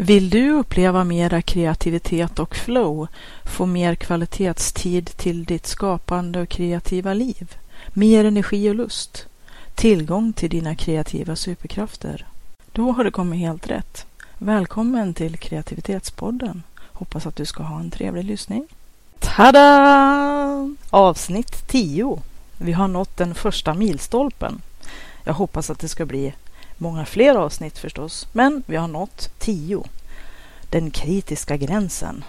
Vill du uppleva mera kreativitet och flow, få mer kvalitetstid till ditt skapande och kreativa liv, mer energi och lust, tillgång till dina kreativa superkrafter? Då har du kommit helt rätt. Välkommen till Kreativitetspodden. Hoppas att du ska ha en trevlig lyssning. Tada! Avsnitt 10. Vi har nått den första milstolpen. Jag hoppas att det ska bli många fler avsnitt förstås, men vi har nått tio. Den kritiska gränsen.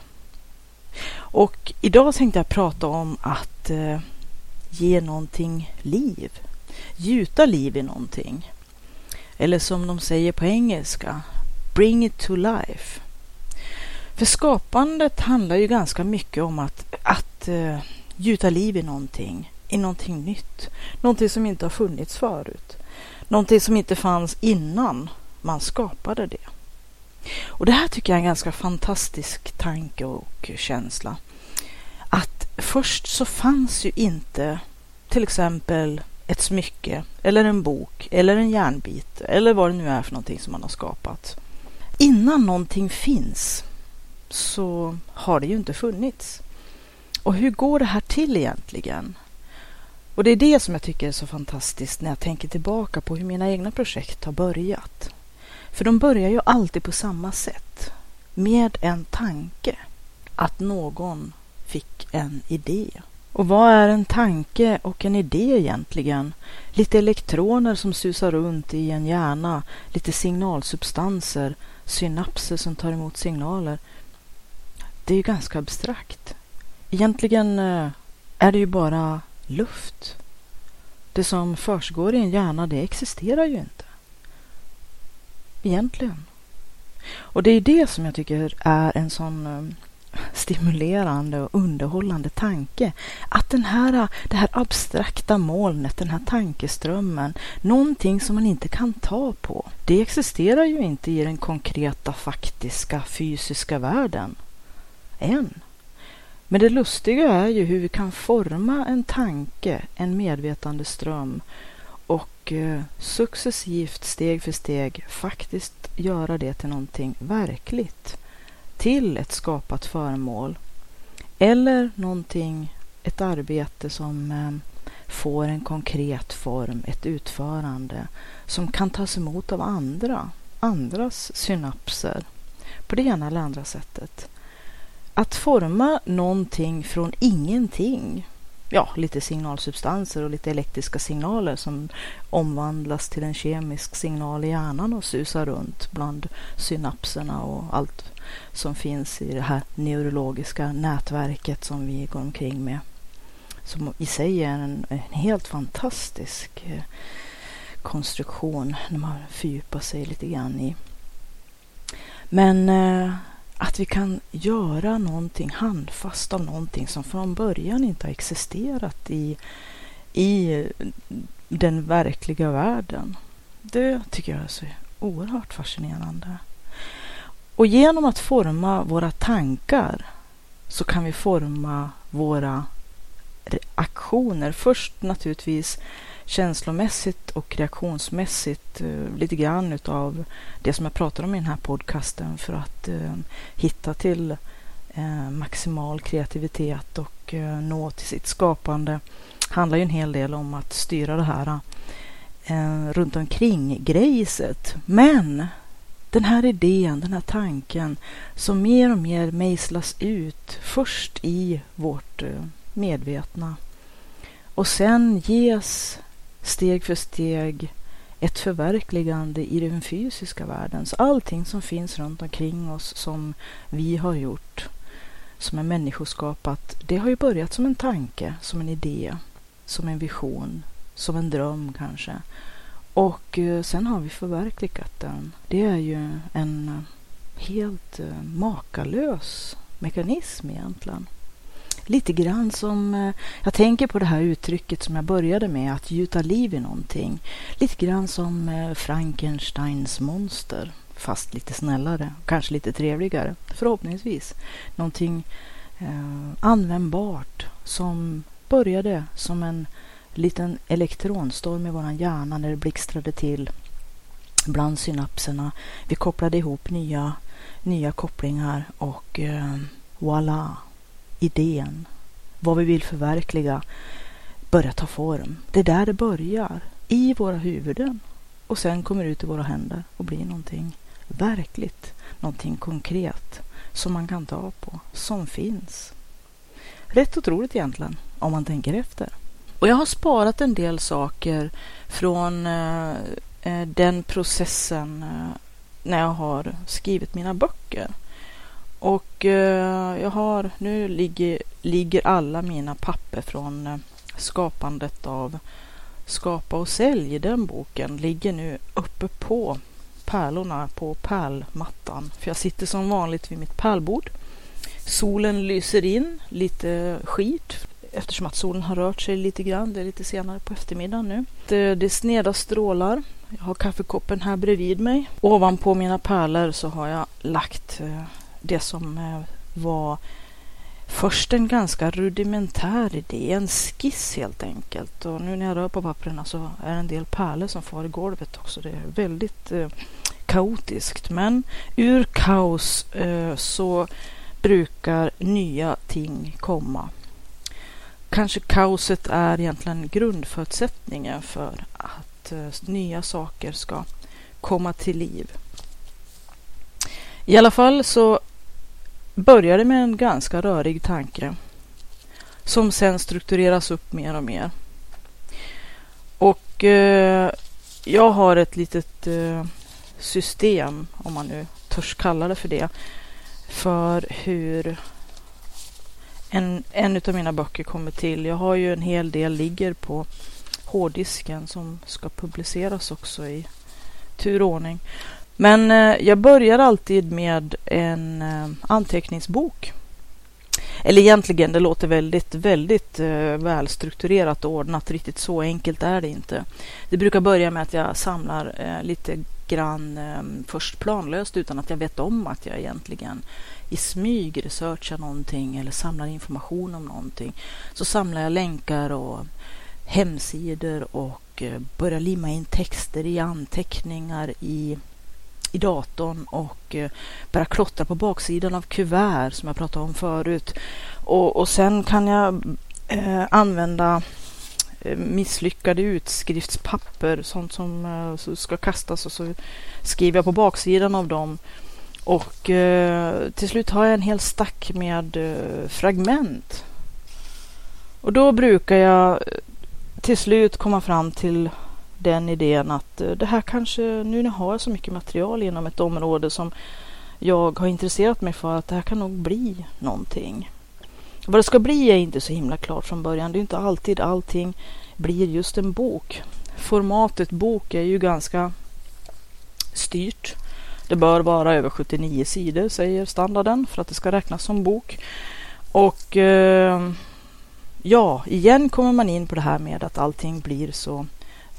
Och idag tänkte jag prata om att eh, ge någonting liv. Gjuta liv i någonting. Eller som de säger på engelska, bring it to life. För skapandet handlar ju ganska mycket om att, att uh, gjuta liv i någonting, i någonting nytt. Någonting som inte har funnits förut. Någonting som inte fanns innan man skapade det. Och det här tycker jag är en ganska fantastisk tanke och känsla. Att först så fanns ju inte till exempel ett smycke eller en bok eller en järnbit eller vad det nu är för någonting som man har skapat. Innan någonting finns så har det ju inte funnits. Och hur går det här till egentligen? Och det är det som jag tycker är så fantastiskt när jag tänker tillbaka på hur mina egna projekt har börjat. För de börjar ju alltid på samma sätt. Med en tanke. Att någon fick en idé. Och vad är en tanke och en idé egentligen? Lite elektroner som susar runt i en hjärna, lite signalsubstanser, synapser som tar emot signaler. Det är ju ganska abstrakt. Egentligen eh, är det ju bara luft. Det som försiggår i en hjärna, det existerar ju inte. Egentligen. Och det är det som jag tycker är en sån eh, stimulerande och underhållande tanke. Att den här, eh, det här abstrakta molnet, den här tankeströmmen, någonting som man inte kan ta på, det existerar ju inte i den konkreta, faktiska, fysiska världen. Än. Men det lustiga är ju hur vi kan forma en tanke, en medvetande ström och eh, successivt, steg för steg, faktiskt göra det till någonting verkligt. Till ett skapat föremål. Eller någonting, ett arbete som eh, får en konkret form, ett utförande som kan tas emot av andra, andras synapser på det ena eller andra sättet. Att forma någonting från ingenting, ja, lite signalsubstanser och lite elektriska signaler som omvandlas till en kemisk signal i hjärnan och susar runt bland synapserna och allt som finns i det här neurologiska nätverket som vi går omkring med. Som i sig är en, en helt fantastisk eh, konstruktion när man fördjupar sig lite grann i. Men eh, att vi kan göra någonting handfast av någonting som från början inte har existerat i, i den verkliga världen. Det tycker jag är så oerhört fascinerande. Och genom att forma våra tankar så kan vi forma våra aktioner. Först naturligtvis känslomässigt och reaktionsmässigt eh, lite grann utav det som jag pratar om i den här podcasten för att eh, hitta till eh, maximal kreativitet och eh, nå till sitt skapande handlar ju en hel del om att styra det här eh, runt omkring grejset. Men den här idén, den här tanken som mer och mer mejslas ut först i vårt eh, medvetna och sen ges steg för steg ett förverkligande i den fysiska världen. Så allting som finns runt omkring oss som vi har gjort, som är människoskapat, det har ju börjat som en tanke, som en idé, som en vision, som en dröm kanske. Och eh, sen har vi förverkligat den. Det är ju en eh, helt eh, makalös mekanism egentligen. Lite grann som, eh, jag tänker på det här uttrycket som jag började med, att gjuta liv i någonting. Lite grann som eh, Frankensteins monster, fast lite snällare, kanske lite trevligare, förhoppningsvis. Någonting eh, användbart som började som en liten elektronstorm i våran hjärna när det blixtrade till bland synapserna. Vi kopplade ihop nya, nya kopplingar och eh, voilà, idén, vad vi vill förverkliga, börjar ta form. Det är där det börjar, i våra huvuden och sen kommer ut i våra händer och blir någonting verkligt, någonting konkret som man kan ta på, som finns. Rätt otroligt egentligen, om man tänker efter. Och jag har sparat en del saker från eh, eh den processen eh, när jag har skrivit mina böcker. Och eh, jag har, nu ligger, ligger alla mina papper från eh, skapandet av Skapa och sälj, den boken, ligger nu uppe på pärlorna på pärlmattan. För jag sitter som vanligt vid mitt pärlbord. Solen lyser in lite skit eftersom att solen har rört sig lite grann. Det är lite senare på eftermiddagen nu. Det, det är sneda strålar. Jag har kaffekoppen här bredvid mig. Ovanpå mina pärlor så har jag lagt eh, det som eh, var först en ganska rudimentär idé, en skiss helt enkelt. Och nu när jag rör på papperna så är det en del pärlor som far i golvet också. Det är väldigt eh, kaotiskt. Men ur kaos eh, så brukar nya ting komma. Kanske kaoset är egentligen grundförutsättningen för att eh, nya saker ska komma till liv. I alla fall så började med en ganska rörig tanke som sen struktureras upp mer och mer. Och eh, jag har ett litet eh, system, om man nu törs kalla det för det, för hur en, en av mina böcker kommer till. Jag har ju en hel del ligger på hårddisken som ska publiceras också i turordning. Men eh, jag börjar alltid med en eh, anteckningsbok. Eller egentligen, det låter väldigt, väldigt eh, välstrukturerat och ordnat. Riktigt så enkelt är det inte. Det brukar börja med att jag samlar eh, lite grann eh, först planlöst utan att jag vet om att jag egentligen i smyg researchar någonting eller samlar information om någonting. Så samlar jag länkar och hemsidor och eh, börjar limma in texter i anteckningar i i datorn och eh, börja klottra på baksidan av kuvert som jag pratade om förut. Och, och sen kan jag eh, använda eh, misslyckade utskriftspapper, sånt som eh, ska kastas och så skriver jag på baksidan av dem. Och eh, till slut har jag en hel stack med eh, fragment. Och då brukar jag eh, till slut komma fram till den idén att eh, det här kanske, nu när jag har så mycket material inom ett område som jag har intresserat mig för, att det här kan nog bli någonting. Vad det ska bli är inte så himla klart från början. Det är inte alltid allting blir just en bok. Formatet bok är ju ganska styrt. Det bör vara över 79 sidor säger standarden för att det ska räknas som bok. Och eh, ja, igen kommer man in på det här med att allting blir så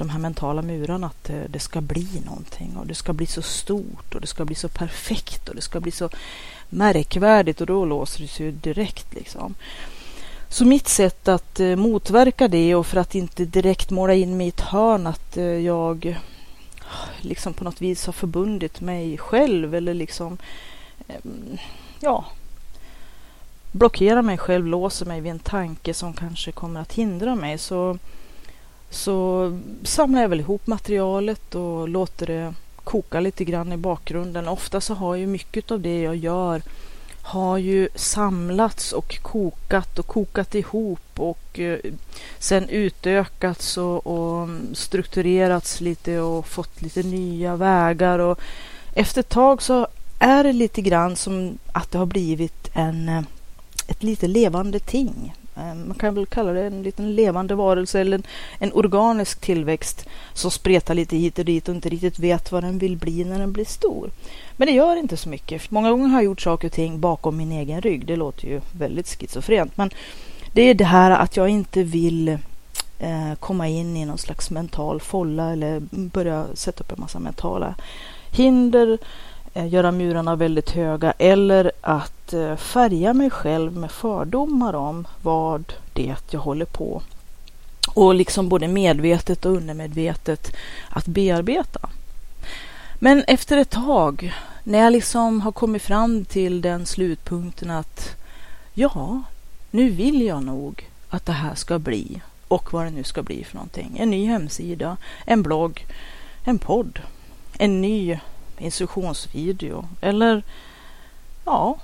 de här mentala murarna att eh, det ska bli någonting och det ska bli så stort och det ska bli så perfekt och det ska bli så märkvärdigt och då låser det sig direkt liksom. Så mitt sätt att eh, motverka det och för att inte direkt måla in mig i ett hörn att eh, jag liksom på något vis har förbundit mig själv eller liksom ja blockerar mig själv, låser mig vid en tanke som kanske kommer att hindra mig så så samlar jag väl ihop materialet och låter det koka lite grann i bakgrunden. Ofta så har ju mycket av det jag gör har ju samlats och kokat och kokat ihop och eh, sen utökats och, och, strukturerats lite och fått lite nya vägar och efter ett tag så är det lite grann som att det har blivit en, eh, ett lite levande ting Eh, man kan väl kalla det en liten levande varelse eller en, en, organisk tillväxt som spretar lite hit och dit och inte riktigt vet vad den vill bli när den blir stor. Men det gör inte så mycket. Många gånger har jag gjort saker och ting bakom min egen rygg. Det låter ju väldigt schizofrent, men det är det här att jag inte vill eh, komma in i någon slags mental folla eller börja sätta upp en massa mentala hinder Eh, Eh, göra murarna väldigt höga eller att eh, färga mig själv med fördomar om vad det jag håller på och liksom både medvetet och undermedvetet att bearbeta. Men efter ett tag, när jag liksom har kommit fram till den slutpunkten att ja, nu vill jag nog att det här ska bli och vad det nu ska bli för någonting. En ny hemsida, en blogg, en podd, en ny instruktionsvideo eller ja,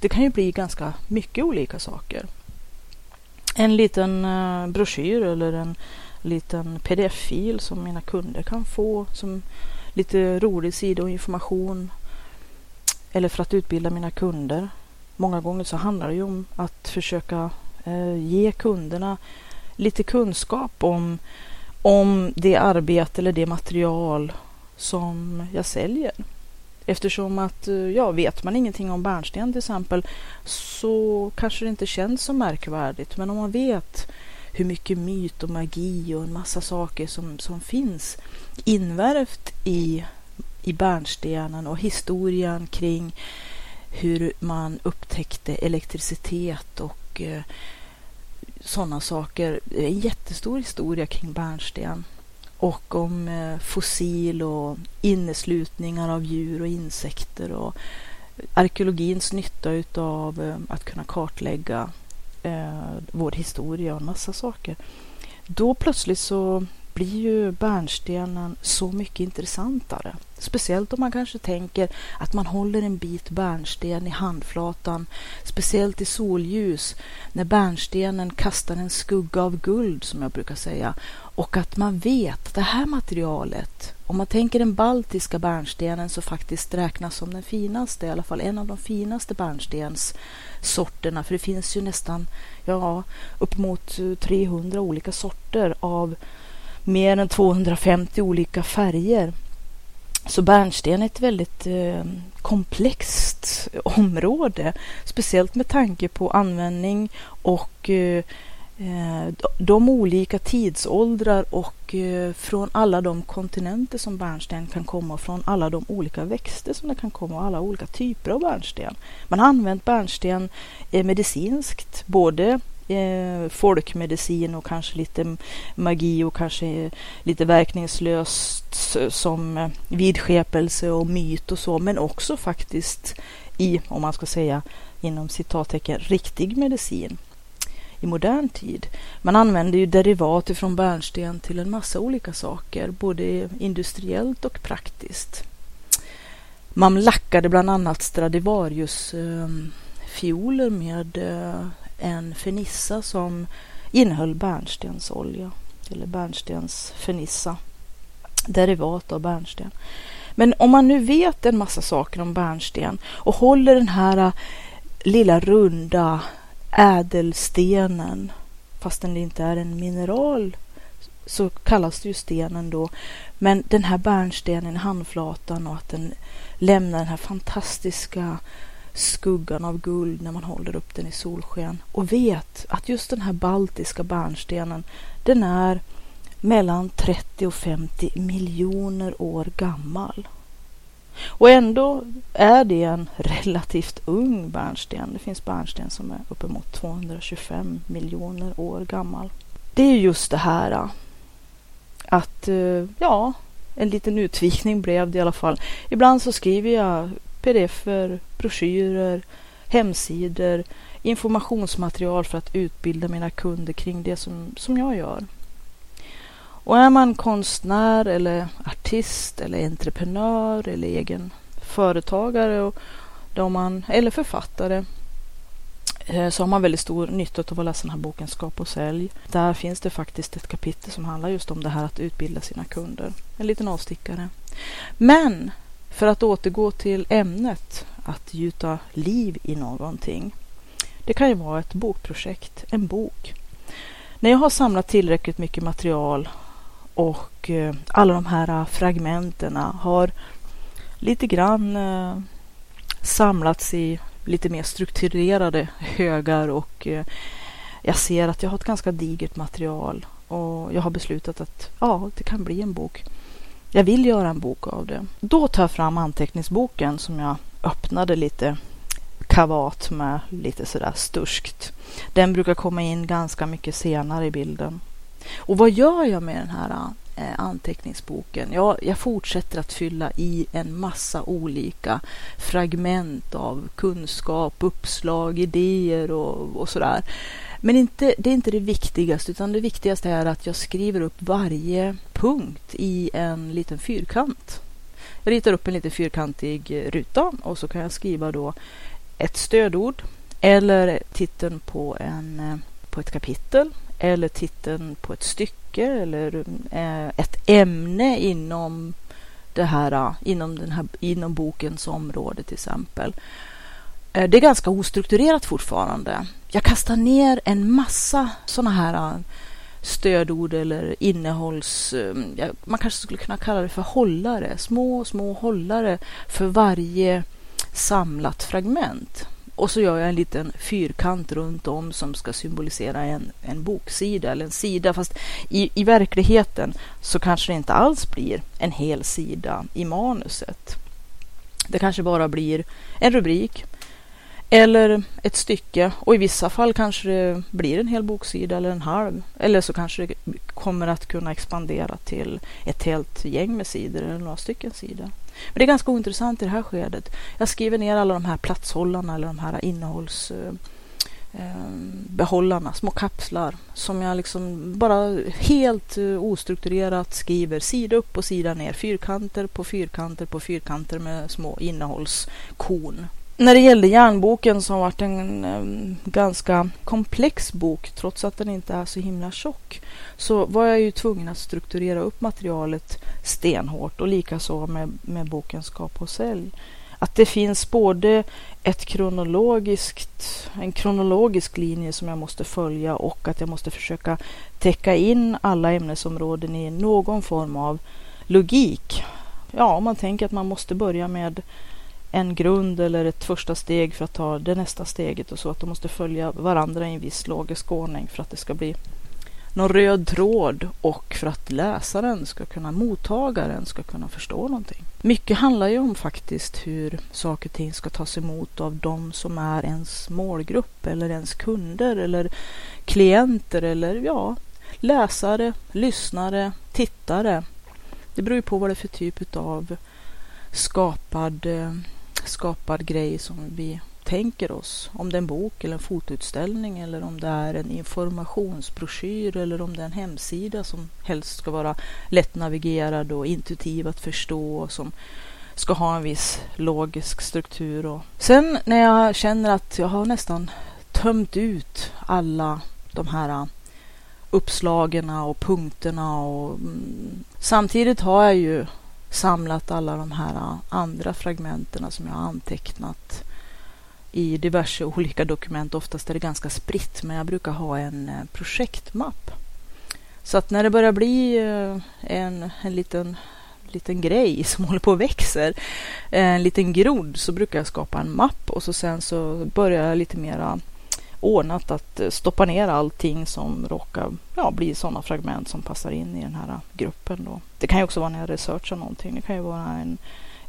det kan ju bli ganska mycket olika saker. En liten eh, broschyr eller en liten pdf-fil som mina kunder kan få som lite rolig sida och information eller för att utbilda mina kunder. Många gånger så handlar det ju om att försöka eh, ge kunderna lite kunskap om, om det arbete eller det material som jag säljer. Eftersom att, eh, ja, vet man ingenting om bärnsten till exempel så kanske det inte känns så märkvärdigt. Men om man vet hur mycket myt och magi och en massa saker som, som finns invärvt i, i bärnstenen och historien kring hur man upptäckte elektricitet och eh, sådana saker. Det är en jättestor historia kring bärnsten och om eh, fossil och inneslutningar av djur och insekter och arkeologins nytta utav eh, att kunna kartlägga eh, vår historia och en massa saker. Då plötsligt så blir ju bärnstenen så mycket intressantare. Speciellt om man kanske tänker att man håller en bit bärnsten i handflatan, speciellt i solljus, när bärnstenen kastar en skugga av guld, som jag brukar säga, och att man vet att det här materialet, om man tänker den baltiska bärnstenen så faktiskt räknas som den finaste, i alla fall en av de finaste bärnstenssorterna, för det finns ju nästan ja, upp mot 300 olika sorter av mer än 250 olika färger. Så bärnsten är ett väldigt eh, komplext område, speciellt med tanke på användning och eh Eh, de olika tidsåldrar och eh, från alla de kontinenter som bärnsten kan komma, från alla de olika växter som det kan komma och alla olika typer av bärnsten. Man har använt bärnsten eh, medicinskt, både folkmedicin och kanske lite magi och kanske lite verkningslöst som vidskepelse och myt och så, men också faktiskt i, om man ska säga inom citattecken, riktig medicin i modern tid. Man använder ju derivat från bärnsten till en massa olika saker, både industriellt och praktiskt. Man lackade bland annat Stradivarius eh, fioler med eh, en fernissa som innehöll bärnstensolja eller bärnstensfernissa, derivat av bärnsten. Men om man nu vet en massa saker om bärnsten och håller den här eh, lilla runda ädelstenen, fastän det inte är en mineral så kallas det ju stenen då. Men den här bärnstenen i handflatan och att den lämnar den här fantastiska skuggan av guld när man håller upp den i solsken och vet att just den här baltiska bärnstenen den är mellan 30 och 50 miljoner år gammal. Och ändå är det en relativt ung bärnsten. Det finns bärnsten som är uppemot 225 miljoner år gammal. Det är just det här äh, att, äh, ja, en liten utvikning blev det i alla fall. Ibland så skriver jag pdf-er, broschyrer, hemsidor, informationsmaterial för att utbilda mina kunder kring det som, som jag gör. Och är man konstnär eller artist eller entreprenör eller egen företagare och då man, eller författare eh, så har man väldigt stor nytta av att läsa den här boken Skap och sälj. Där finns det faktiskt ett kapitel som handlar just om det här att utbilda sina kunder. En liten avstickare. Men för att återgå till ämnet att gjuta liv i någonting. Det kan ju vara ett bokprojekt, en bok. När jag har samlat tillräckligt mycket material och eh, alla de här eh, fragmenten har lite grann eh, samlats i lite mer strukturerade högar och jag ser att jag har ett ganska digert material och jag har beslutat att ja, det kan bli en bok. Jag vill göra en bok av det. Då tar jag fram anteckningsboken som jag öppnade lite kavat med lite sådär sturskt. Den brukar komma in ganska mycket senare i bilden. Och vad gör jag med den här eh, anteckningsboken? Ja, jag fortsätter att fylla i en massa olika fragment av kunskap, uppslag, idéer och, och sådär. Men inte, det är inte det viktigaste, utan det viktigaste är att jag skriver upp varje punkt i en liten fyrkant. Jag ritar upp en liten fyrkantig ruta och så kan jag skriva då ett stödord eller titeln på, en, eh, på ett kapitel eller titeln på ett stycke eller eh, ett ämne inom det här, eh, inom, den här, inom bokens område till exempel. Eh, det är ganska ostrukturerat fortfarande. Jag kastar ner en massa sådana här stödord eller innehålls... Man kanske skulle kunna kalla det för hållare. Små, små hållare för varje samlat fragment. Och så gör jag en liten fyrkant runt om som ska symbolisera en, en boksida eller en sida. Fast i, i verkligheten så kanske det inte alls blir en hel sida i manuset. Det kanske bara blir en rubrik eller ett stycke och i vissa fall kanske det blir en hel boksida eller en halv. Eller så kanske det kommer att kunna expandera till ett helt gäng med sidor eller några stycken sidor. Men det är ganska ointressant i det här skedet. Jag skriver ner alla de här platshållarna eller de här innehållsbehållarna, eh, eh, små kapslar som jag liksom bara helt eh, ostrukturerat skriver sida upp och sida ner, fyrkanter på fyrkanter på fyrkanter med små innehållskorn när det gällde järnboken som varit en um, ganska komplex bok trots att den inte är så himla tjock så var jag ju tvungen att strukturera upp materialet stenhårt och likaså med, med boken Skapa och sälj. Att det finns både ett kronologiskt, en kronologisk linje som jag måste följa och att jag måste försöka täcka in alla ämnesområden i någon form av logik. Ja, om man tänker att man måste börja med en grund eller ett första steg för att ta det nästa steget och så att de måste följa varandra i en viss logisk ordning för att det ska bli någon röd tråd och för att läsaren ska kunna, mottagaren ska kunna förstå någonting. Mycket handlar ju om faktiskt hur saker och ting ska tas emot av de som är ens målgrupp eller ens kunder eller klienter eller ja, läsare, lyssnare, tittare. Det beror ju på vad det är för typ av skapad eh, skapad grej som vi tänker oss. Om det är en bok eller en fotoutställning eller om det är en informationsbroschyr eller om det är en hemsida som helst ska vara lättnavigerad och intuitiv att förstå och som ska ha en viss logisk struktur. Och sen när jag känner att jag har nästan tömt ut alla de här uppslagen och punkterna och mm, samtidigt har jag ju samlat alla de här äh, andra fragmenten som jag har antecknat i diverse olika dokument. Oftast är det ganska spritt, men jag brukar ha en äh, projektmapp. Så att när det börjar bli äh, en, en liten, liten grej som håller på och växer, en liten grodd, så brukar jag skapa en mapp och så sen så börjar jag lite mera ordnat att eh, stoppa ner allting som råkar ja, bli sådana fragment som passar in i den här eh, gruppen. Då. Det kan ju också vara när jag researchar någonting. Det kan ju vara en,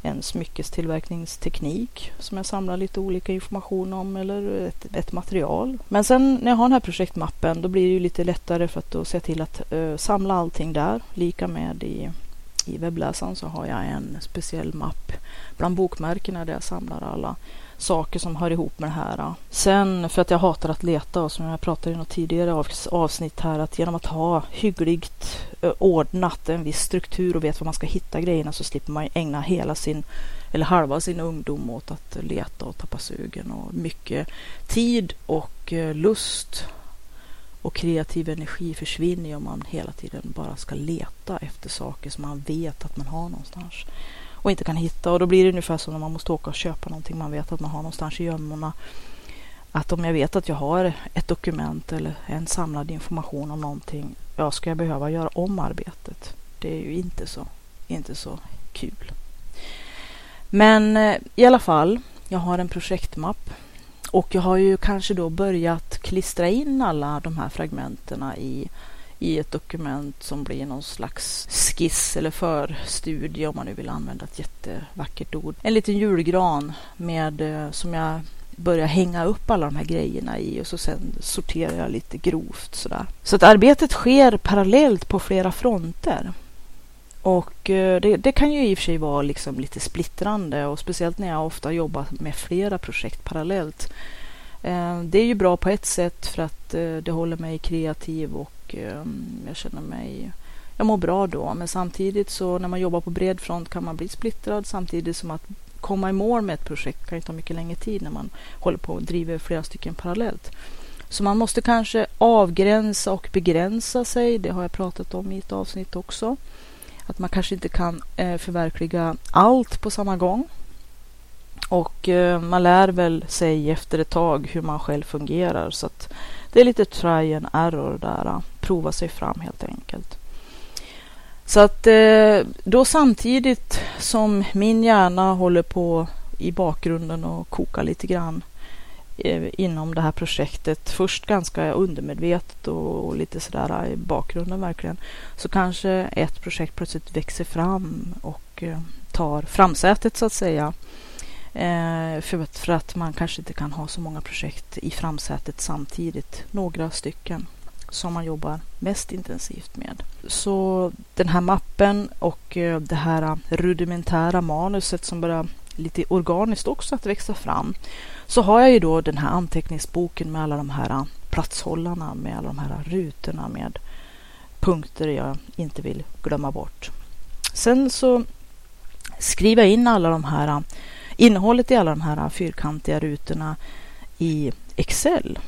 en smyckestillverkningsteknik som jag samlar lite olika information om eller ett, ett, material. Men sen när jag har den här projektmappen då blir det ju lite lättare för att då se till att uh, samla allting där. Lika med i, i webbläsaren så har jag en speciell mapp bland bokmärkena där jag samlar alla saker som hör ihop med det här. Sen för att jag hatar att leta och som jag pratade i något tidigare avsnitt här att genom att ha hyggligt eh, ordnat en viss struktur och vet var man ska hitta grejerna så slipper man ägna hela sin eller halva sin ungdom åt att leta och tappa sugen och mycket tid och eh, lust och kreativ energi försvinner om man hela tiden bara ska leta efter saker som man vet att man har någonstans och inte kan hitta. Och då blir det ungefär som när man måste åka och köpa någonting man vet att man har någonstans i gömmorna. att om jag vet att jag har ett dokument eller en samlad information om någonting, ja, ska jag behöva göra om arbetet? Det är ju inte så, inte så kul. Men eh, i alla fall, jag har en projektmapp och jag har ju kanske då börjat klistra in alla de här fragmenterna i, i ett dokument som blir någon slags skiss eller förstudie om man nu vill använda ett jättevackert ord. En liten julgran med, eh, som jag börjar hänga upp alla de här grejerna i och så sen sorterar jag lite grovt sådär. Så att arbetet sker parallellt på flera fronter. Och eh, det, det, kan ju i och för sig vara liksom lite splittrande och speciellt när jag ofta jobbar med flera projekt parallellt. Eh, det är ju bra på ett sätt för att eh, det håller mig kreativ och ehm, jag känner mig jag mår bra då, men samtidigt så när man jobbar på bred front kan man bli splittrad samtidigt som att komma i mål med ett projekt kan ju ta mycket längre tid när man håller på och driver flera stycken parallellt. Så man måste kanske avgränsa och begränsa sig. Det har jag pratat om i ett avsnitt också. Att man kanske inte kan eh, förverkliga allt på samma gång. Och eh, man lär väl sig efter ett tag hur man själv fungerar. Så att det är lite try and error där. Prova sig fram helt enkelt. Så att eh, då samtidigt som min hjärna håller på i bakgrunden och kokar lite grann Eh, inom det här projektet. Först ganska undermedvetet och lite sådär eh, i bakgrunden verkligen. Så kanske ett projekt plötsligt växer fram och eh, tar framsätet så att säga. För att, man kanske inte kan ha så många projekt i framsätet samtidigt. Några stycken som man jobbar mest intensivt med. Så den här mappen och det här rudimentära manuset som börjar lite organiskt också att växa fram. Så har jag ju då den här anteckningsboken med alla de här platshållarna, med alla de här rutorna med punkter jag inte vill glömma bort. Sen så skriver jag in alla de här innehållet i alla de här fyrkantiga rutorna i Excel.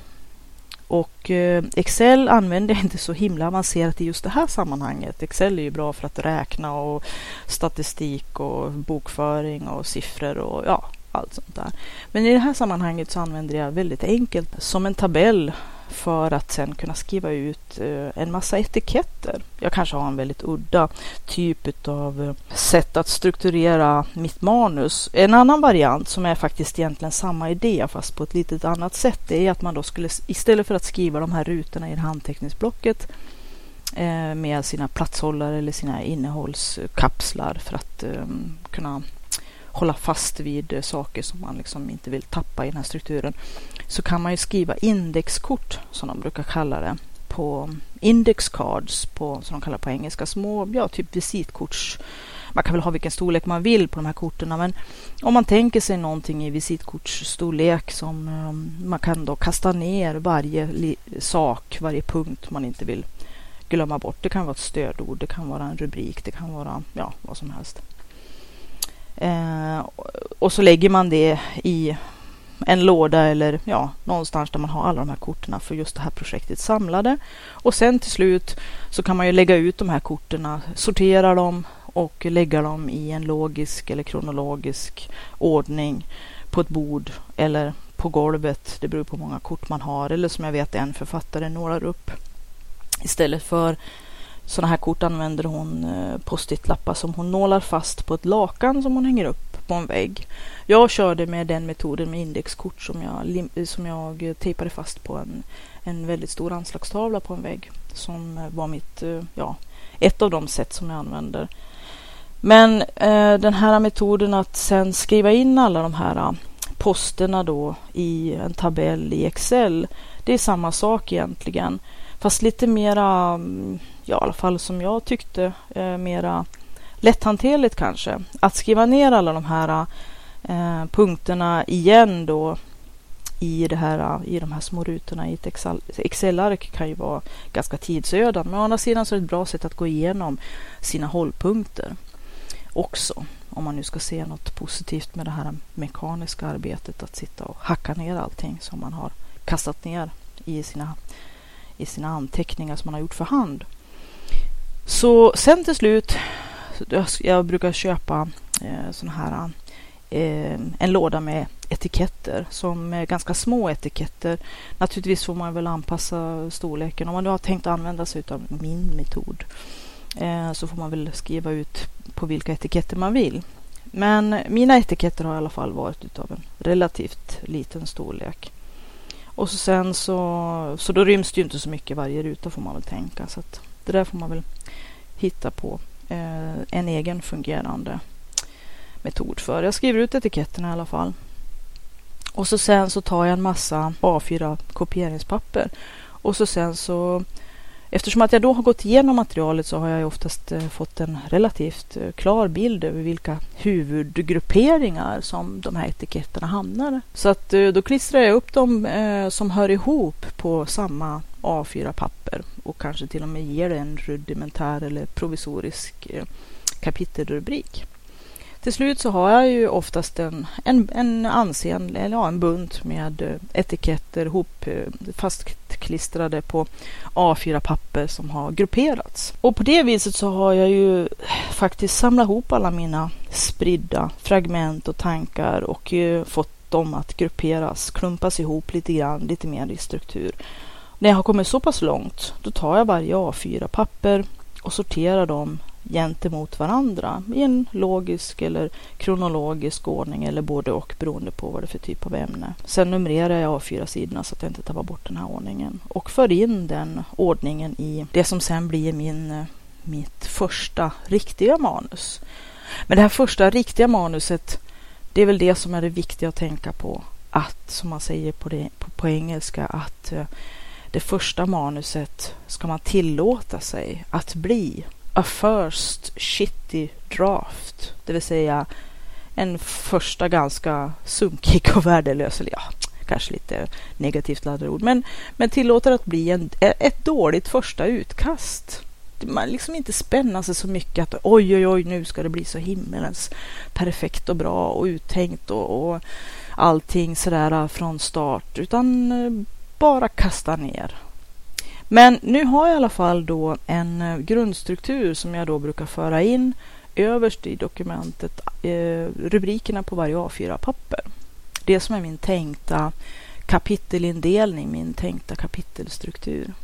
Och eh, Excel använder jag inte så himla avancerat i just det här sammanhanget. Excel är ju bra för att räkna och statistik och bokföring och siffror och ja, allt sånt där. Men i det här sammanhanget så använder jag väldigt enkelt som en tabell för att sen kunna skriva ut eh, en massa etiketter. Jag kanske har en väldigt udda typ av eh, sätt att strukturera mitt manus. En annan variant som är faktiskt egentligen samma idé fast på ett litet annat sätt det är att man då skulle istället för att skriva de här rutorna i det här anteckningsblocket eh, med sina platshållare eller sina innehållskapslar för att kunna hålla fast vid eh, saker som man liksom inte vill tappa i den här strukturen så kan man ju skriva indexkort som de brukar kalla det på index cards på, som de kallar på engelska, små, ja typ visitkorts man kan väl ha vilken storlek man vill på de här korten men om man tänker sig någonting i visitkortsstorlek som eh, man kan då kasta ner varje sak, varje punkt man inte vill glömma bort. Det kan vara ett stödord, det kan vara en rubrik, det kan vara ja, vad som helst. Eh, och så lägger man det i en låda eller ja, någonstans där man har alla de här korten för just det här projektet samlade. Och sen till slut så kan man ju lägga ut de här korten, sortera dem och lägga dem i en logisk eller kronologisk ordning på ett bord eller på golvet. Det beror på hur många kort man har eller som jag vet en författare nålar upp. Istället för sådana här kort använder hon eh, post-it-lappar som hon nålar fast på ett lakan som hon hänger upp på en vägg. Jag körde med den metoden med indexkort som jag, som jag tejpade fast på en, en väldigt stor anslagstavla på en vägg. Som var mitt, eh, ja, ett av de sätt som jag använder. Men eh, den här metoden att sen skriva in alla de här eh, posterna då i en tabell i Excel. Det är samma sak egentligen. Fast lite mera, ja i alla fall som jag tyckte, eh, mera lätthanterligt kanske. Att skriva ner alla de här eh, punkterna igen då i, det här, i de här små rutorna i ett Excel-ark kan ju vara ganska tidsödande. Men å andra sidan så är det ett bra sätt att gå igenom sina hållpunkter också. Om man nu ska se något positivt med det här mekaniska arbetet att sitta och hacka ner allting som man har kastat ner i sina, i sina anteckningar som man har gjort för hand. Så sen till slut, jag brukar köpa eh, sån här eh, en låda med etiketter som är ganska små etiketter. Naturligtvis får man väl anpassa storleken. Om man nu har tänkt använda sig av min metod eh, så får man väl skriva ut på vilka etiketter man vill. Men mina etiketter har i alla fall varit av en relativt liten storlek. Och så sen så, så då ryms det ju inte så mycket varje ruta får man väl tänka. Så att det där får man väl hitta på eh, en egen fungerande metod för. Jag skriver ut etiketterna i alla fall. Och så sen så tar jag en massa A4 kopieringspapper. Och så sen så Eftersom att jag då har gått igenom materialet så har jag oftast eh, fått en relativt eh, klar bild över vilka huvudgrupperingar som de här etiketterna hamnar. Så att eh, då klistrar jag upp dem som hör ihop på samma A4-papper och kanske till och med ger det en rudimentär eller provisorisk kapitelrubrik. Till slut så har jag ju oftast en, en, en ansenlig, eller ja, en bunt med etiketter hop, fast klistrade på A4-papper som har grupperats. Och på det viset så har jag ju faktiskt samlat ihop alla mina spridda fragment och tankar och ju fått dem att grupperas, klumpas ihop lite grann, lite mer i struktur. När jag har kommit så pass långt, då tar jag varje A4-papper och sorterar dem gentemot varandra i en logisk eller kronologisk ordning eller både och beroende på vad det är för typ av ämne. Sen numrerar jag A4-sidorna så att jag inte tappar bort den här ordningen och för in den ordningen i det som sen blir min, eh, mitt första riktiga manus. Men det här första riktiga manuset, det är väl det som är det viktiga att tänka på. Att, som man säger på, det, på, på engelska, att eh, det första manuset ska man tillåta sig att bli a first shitty draft. Det vill säga en första ganska sunkig och värdelös, eller ja, kanske lite negativt laddade ord, men, men tillåter att bli en, e, ett dåligt första utkast. Man liksom inte spänna sig så mycket att oj, oj, oj, nu ska det bli så himmelens perfekt och bra och uttänkt och, och allting sådär äh, från start, utan äh, bara kasta ner men nu har jag i alla fall då en eh, grundstruktur som jag då brukar föra in överst i dokumentet, eh, rubrikerna på varje A4-papper. Det som är min tänkta kapitelindelning, min tänkta kapitelstruktur.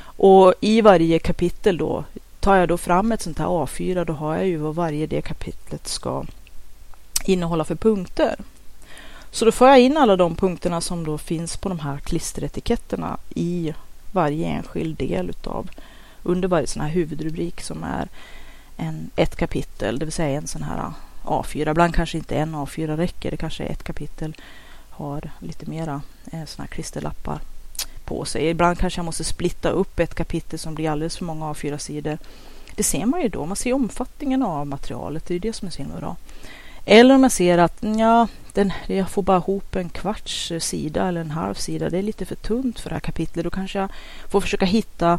Och i varje kapitel då tar jag då fram ett sånt här A4, då har jag ju vad varje det kapitlet ska innehålla för punkter. Så då får jag in alla de punkterna som då finns på de här klisteretiketterna i varje enskild del utav under varje sån här huvudrubrik som är en, ett kapitel, det vill säga en sån här ah, A4. Ibland kanske inte en A4 räcker, det kanske är ett kapitel har lite mera eh, såna här klisterlappar på sig. Ibland kanske jag måste splitta upp ett kapitel som blir alldeles för många A4-sidor. Det ser man ju då, man ser omfattningen av materialet, det är det som är så himla bra. Eller om jag ser att ja, den, jag får bara ihop en kvarts sida eller en halv sida. Det är lite för tunt för det här kapitlet. Då kanske jag får försöka hitta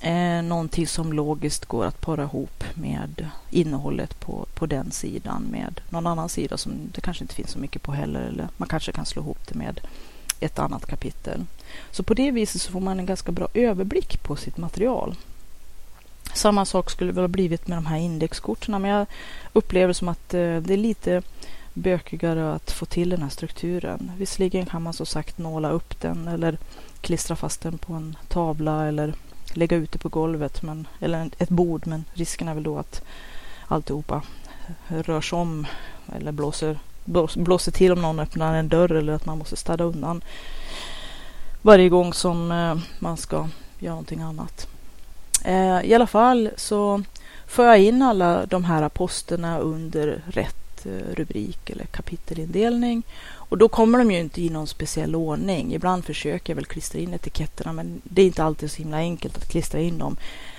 eh, någonting som logiskt går att para ihop med innehållet på, på den sidan med någon annan sida som det kanske inte finns så mycket på heller. Eller man kanske kan slå ihop det med ett annat kapitel. Så på det viset så får man en ganska bra överblick på sitt material. Samma sak skulle väl ha blivit med de här indexkorten, men jag upplever som att eh, det är lite bökigare att få till den här strukturen. Visserligen kan man som sagt nåla upp den eller klistra fast den på en tavla eller lägga ut det på golvet men, eller ett bord, men risken är väl då att alltihopa rörs om eller blåser, blåser till om någon öppnar en dörr eller att man måste städa undan varje gång som eh, man ska göra någonting annat. Eh, I alla fall så får jag in alla de här posterna under rätt eh, rubrik eller kapitelindelning. Och då kommer de ju inte i någon speciell ordning. Ibland försöker jag väl klistra in etiketterna men det är inte alltid så himla enkelt att klistra in dem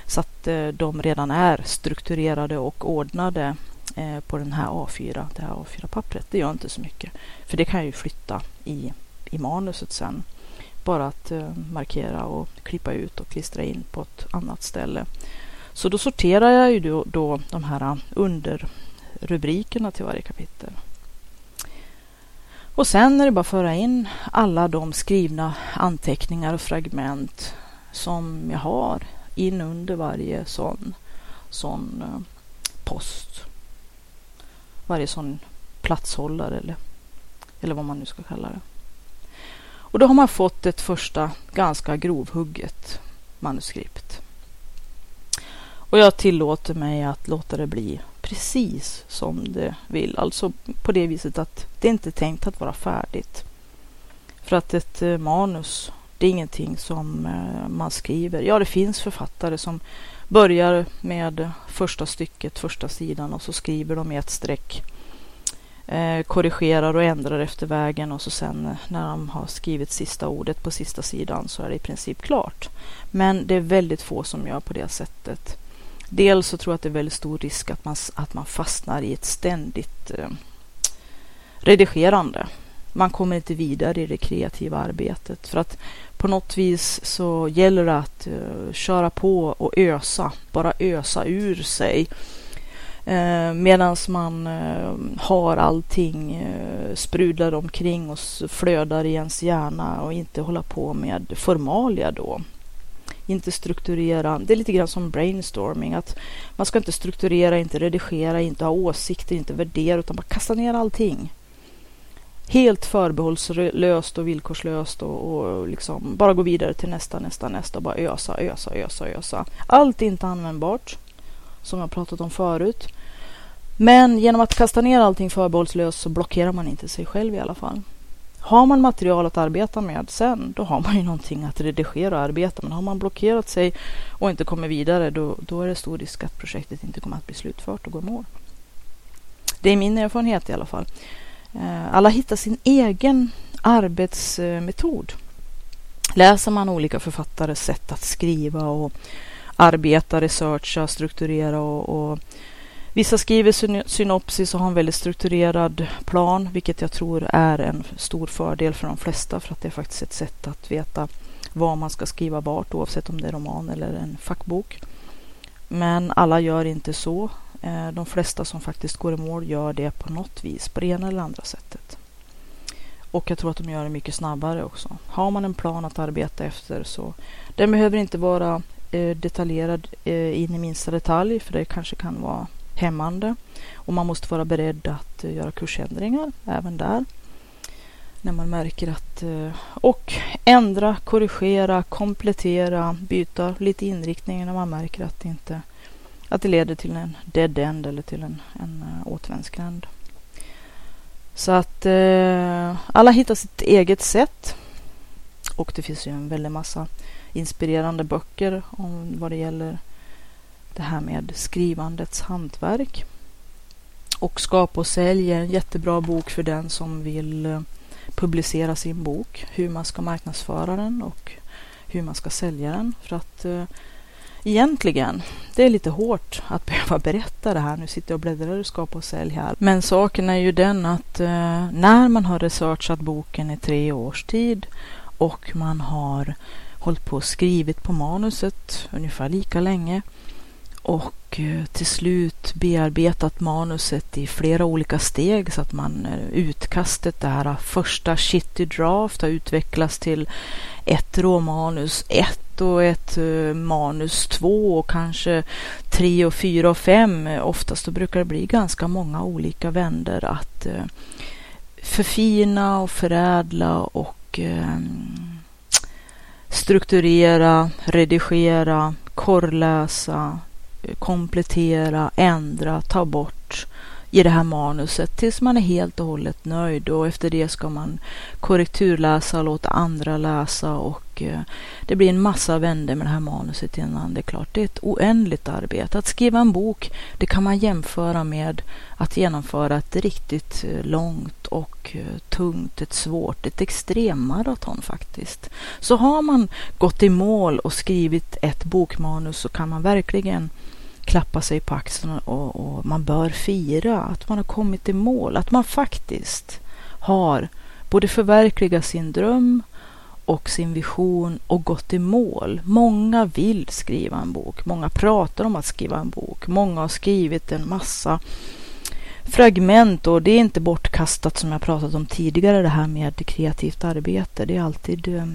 så att eh, de redan är strukturerade och ordnade eh, på den här A4, det här A4-pappret. Det gör inte så mycket för det kan jag ju flytta i, i manuset sen bara att eh, markera och klippa ut och klistra in på ett annat ställe. Så då sorterar jag ju då, då de här underrubrikerna till varje kapitel. Och sen är det bara att föra in alla de skrivna anteckningar och fragment som jag har in under varje sån, sån eh, post. Varje sån platshållare eller Eller vad man nu ska kalla det. Och då har man fått ett första ganska grovhugget manuskript. Och jag tillåter mig att låta det bli precis som det vill. Alltså på det viset att det inte är tänkt att vara färdigt. För att ett eh, manus, det är ingenting som eh, man skriver. Ja, det finns författare som börjar med första stycket, första sidan och så skriver de i ett streck. Eh, korrigerar och ändrar efter vägen och så sen eh, när de har skrivit sista ordet på sista sidan så är det i princip klart. Men det är väldigt få som gör på det sättet. Dels så tror jag att det är väldigt stor risk att man, att man fastnar i ett ständigt eh, redigerande. Man kommer inte vidare i det kreativa arbetet för att på något vis så gäller det att eh, köra på och ösa, bara ösa ur sig. Eh, Medan man eh, har allting uh, sprudlar omkring och flödar i ens hjärna och inte hålla på med formalia då inte strukturera. Det är lite grann som brainstorming. att Man ska inte strukturera, inte redigera, inte ha åsikter, inte värdera utan bara kasta ner allting. Helt förbehållslöst och villkorslöst och, och liksom bara gå vidare till nästa, nästa, nästa och bara ösa, ösa, ösa, ösa. Allt är inte användbart som jag pratat om förut. Men genom att kasta ner allting förbehållslöst så blockerar man inte sig själv i alla fall. Har man material att arbeta med sen, då har man ju någonting att redigera och arbeta Men Har man blockerat sig och inte kommer vidare, då, då är det stor risk att projektet inte kommer att bli slutfört och gå i mål. Det är min erfarenhet i alla fall. Eh, alla hittar sin egen arbetsmetod. Läser man olika författares sätt att skriva och arbeta, researcha, strukturera och, och Vissa skriver synopsis och har en väldigt strukturerad plan, vilket jag tror är en stor fördel för de flesta, för att det är faktiskt ett sätt att veta vad man ska skriva vart, oavsett om det är roman eller en fackbok. Men alla gör inte så. Eh, de flesta som faktiskt går i mål gör det på något vis, på det ena eller andra sättet. Och jag tror att de gör det mycket snabbare också. Har man en plan att arbeta efter så den behöver inte vara eh, detaljerad eh, in i minsta detalj, för det kanske kan vara hämmande. Och man måste vara beredd att eh, göra kursändringar även där. När man märker att... Eh, och ändra, korrigera, komplettera, byta lite inriktning när man märker att det inte att det leder till en dead end eller till en, en eh, återvändsgränd. Så att alla hittar sitt eget sätt. Och det finns ju en väldig massa inspirerande böcker om vad det gäller det här med skrivandets hantverk. Och Skapa och sälj är en jättebra bok för den som vill eh, publicera sin bok, hur man ska marknadsföra den och hur man ska sälja den. För att eh, egentligen, det är lite hårt att behöva berätta det här. Nu sitter jag och bläddrar i Skapa och sälj här. Men saken är ju den att eh, när man har researchat boken i tre års tid och man har hållit på och skrivit på manuset ungefär lika länge och eh, till slut bearbetat manuset i flera olika steg så att man eh, utkastet, det här första shitty draft har utvecklats till ett råmanus ett och ett eh, manus två och kanske tre och fyra och fem. Oftast då brukar det bli ganska många olika vänder att förfina och förädla och ehm, strukturera, redigera, korrläsa, komplettera, ändra, ta bort i det här manuset tills man är helt och hållet nöjd och efter det ska man korrekturläsa och låta andra läsa och eh, det blir en massa vändor med det här manuset innan det är klart. Det är ett oändligt arbete. Att skriva en bok, det kan man jämföra med att genomföra ett riktigt eh, långt och eh, tungt, ett svårt, ett extremmaraton faktiskt. Så har man gått i mål och skrivit ett bokmanus så kan man verkligen klappa sig på axeln och, och, man bör fira att man har kommit i mål, att man faktiskt har både förverkligat sin dröm och sin vision och gått i mål. Många vill skriva en bok, många pratar om att skriva en bok, många har skrivit en massa fragment och det är inte bortkastat som jag pratat om tidigare det här med kreativt arbete. Det är alltid eh,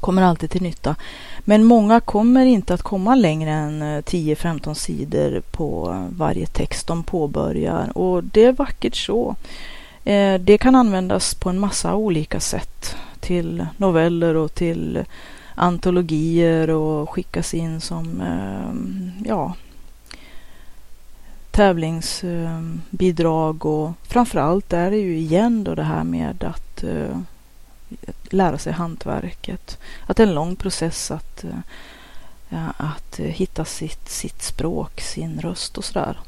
kommer alltid till nytta. Men många kommer inte att komma längre än eh, 10-15 sidor på varje text de påbörjar och det är vackert så. Eh, det kan användas på en massa olika sätt till noveller och till antologier och skickas in som eh, ja, tävlingsbidrag och framförallt är det ju igen då det här med att lära sig hantverket. Att det är en lång process att, eh, att eh, hitta sitt, sitt språk, sin röst och sådär.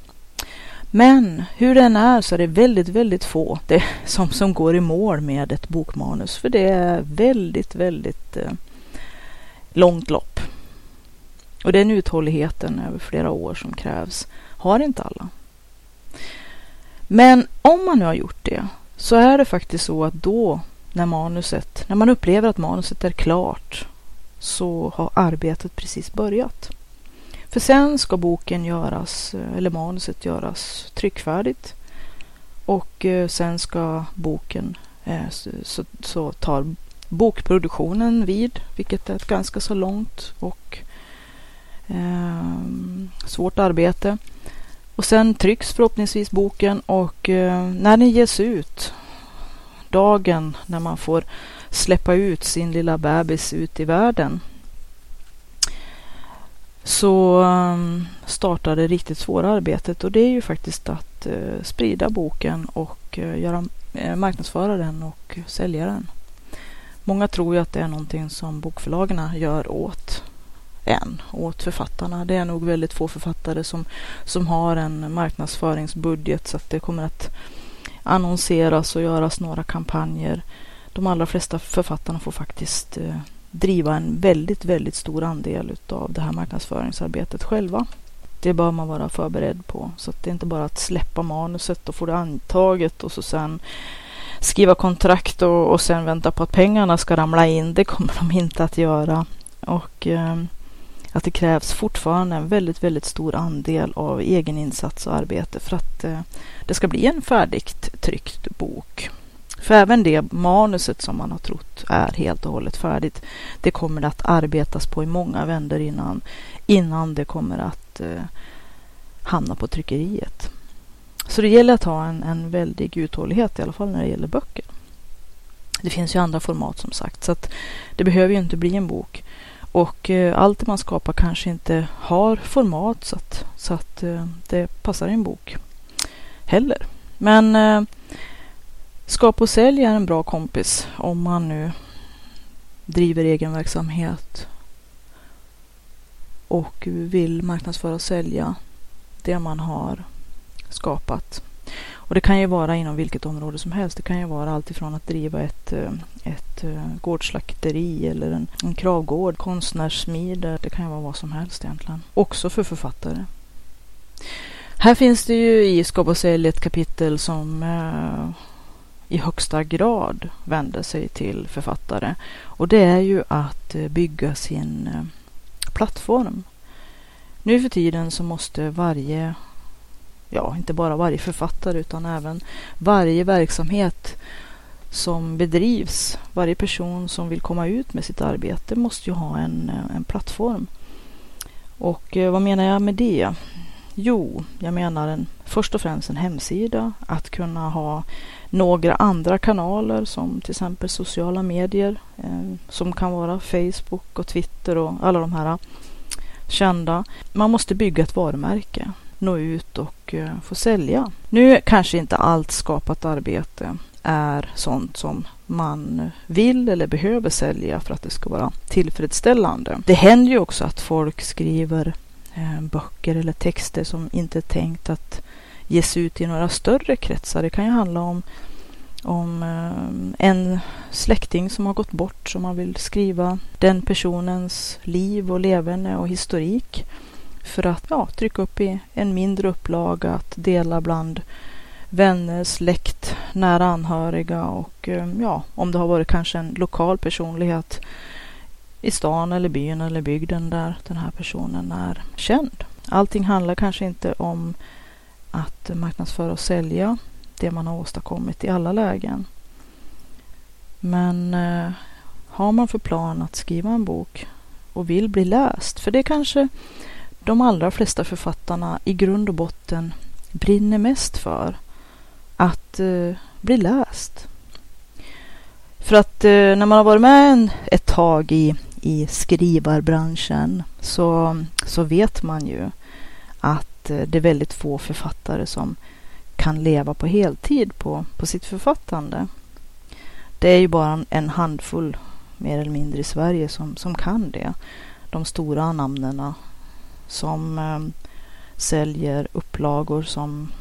Men hur den är så är det väldigt, väldigt få det, som, som går i mål med ett bokmanus. För det är väldigt, väldigt eh, långt lopp. Och den uthålligheten över flera år som krävs har inte alla. Men om man nu har gjort det så är det faktiskt så att då när manuset, när man upplever att manuset är klart så har arbetet precis börjat. För sen ska boken göras, eller manuset göras tryckfärdigt och eh, sen ska boken, eh, så, så tar bokproduktionen vid, vilket är ett ganska så långt och eh, svårt arbete. Och sen trycks förhoppningsvis boken och eh, när den ges ut, dagen när man får släppa ut sin lilla bebis ut i världen, så um, startar det riktigt svåra arbetet och det är ju faktiskt att eh, sprida boken och eh, göra, eh, marknadsföra den och sälja den. Många tror ju att det är någonting som bokförlagen gör åt en, åt författarna. Det är nog väldigt få författare som, som har en marknadsföringsbudget så att det kommer att annonseras och göras några kampanjer. De allra flesta författarna får faktiskt eh, driva en väldigt, väldigt stor andel av det här marknadsföringsarbetet själva. Det bör man vara förberedd på. Så att det är inte bara att släppa manuset och få det antaget och så sen skriva kontrakt och, och sen vänta på att pengarna ska ramla in. Det kommer de inte att göra. Och eh, att det krävs fortfarande en väldigt, väldigt stor andel av egen insats och arbete för att eh, det ska bli en färdigt tryckt bok. För även det manuset som man har trott är helt och hållet färdigt, det kommer det att arbetas på i många vändor innan, innan det kommer att eh, hamna på tryckeriet. Så det gäller att ha en, en väldig uthållighet i alla fall när det gäller böcker. Det finns ju andra format som sagt, så att det behöver ju inte bli en bok. Och eh, allt det man skapar kanske inte har format så att, så att eh, det passar i en bok heller. Men eh, skapa och sälj är en bra kompis om man nu driver egen verksamhet och vill marknadsföra och sälja det man har skapat. Och det kan ju vara inom vilket område som helst. Det kan ju vara alltifrån att driva ett, eh, ett eh, gårdsslakteri eller en, en kravgård, konstnärssmide. Det kan ju vara vad som helst egentligen. Också för författare. Här finns det ju i Skapa och sälj ett kapitel som eh, i högsta grad vänder sig till författare. Och det är ju att eh, bygga sin eh, plattform. Nu för tiden så måste varje ja, inte bara varje författare utan även varje verksamhet som bedrivs, varje person som vill komma ut med sitt arbete måste ju ha en, en plattform. Och eh, vad menar jag med det? Jo, jag menar en, först och främst en hemsida, att kunna ha några andra kanaler som till exempel sociala medier eh, som kan vara Facebook och Twitter och alla de här kända. Man måste bygga ett varumärke nå ut och eh, få sälja. Nu kanske inte allt skapat arbete är sånt som man vill eller behöver sälja för att det ska vara tillfredsställande. Det händer ju också att folk skriver eh, böcker eller texter som inte är tänkt att ges ut i några större kretsar. Det kan ju handla om, om eh, en släkting som har gått bort som man vill skriva den personens liv och leverne och historik för att ja, trycka upp i en mindre upplaga, att dela bland vänner, släkt, nära anhöriga och eh, ja, om det har varit kanske en lokal personlighet i stan eller byn eller bygden där den här personen är känd. Allting handlar kanske inte om att marknadsföra och sälja det man har åstadkommit i alla lägen. Men eh, har man för plan att skriva en bok och vill bli läst, för det kanske de allra flesta författarna i grund och botten brinner mest för att eh, bli läst. För att eh, när man har varit med en, ett tag i, i skrivarbranschen så, så vet man ju att eh, det är väldigt få författare som kan leva på heltid på, på sitt författande. Det är ju bara en handfull mer eller mindre i Sverige som, som kan det. De stora namnena som eh, säljer upplagor som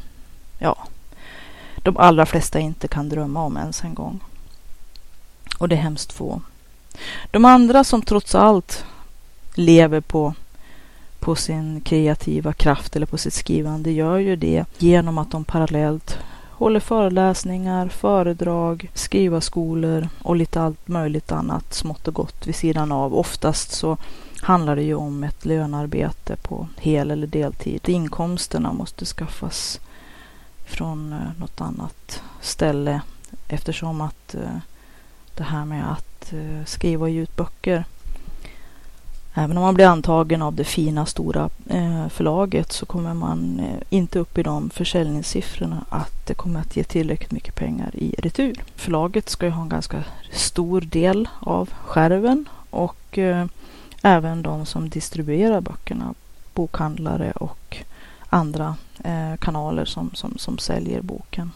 ja, de allra flesta inte kan drömma om ens en gång. Och det är hemskt få. De andra som trots allt lever på, på sin kreativa kraft eller på sitt skrivande gör ju det genom att de parallellt håller föreläsningar, föredrag, skrivarskolor och lite allt möjligt annat smått och gott vid sidan av. Oftast så handlar det ju om ett lönarbete på hel eller deltid. Inkomsterna måste skaffas från eh, något annat ställe eftersom att eh, det här med att eh, skriva och ge ut böcker Även om man blir antagen av det fina stora förlaget så kommer man inte upp i de försäljningssiffrorna att det kommer att ge tillräckligt mycket pengar i retur. Förlaget ska ju ha en ganska stor del av skärven och även de som distribuerar böckerna, bokhandlare och andra eh, kanaler som, som, som säljer boken.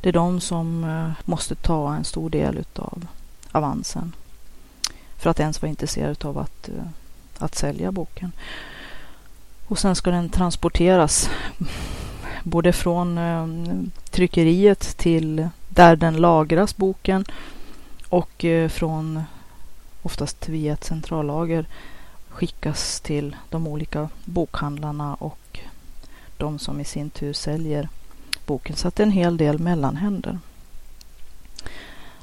Det är de som eh, måste ta en stor del utav avansen för att ens vara intresserad av att, eh, att sälja boken. Och sen ska den transporteras både från eh, tryckeriet till där den lagras, boken, och eh, från oftast via ett centrallager skickas till de olika bokhandlarna och de som i sin tur säljer boken. Så att det är en hel del mellanhänder.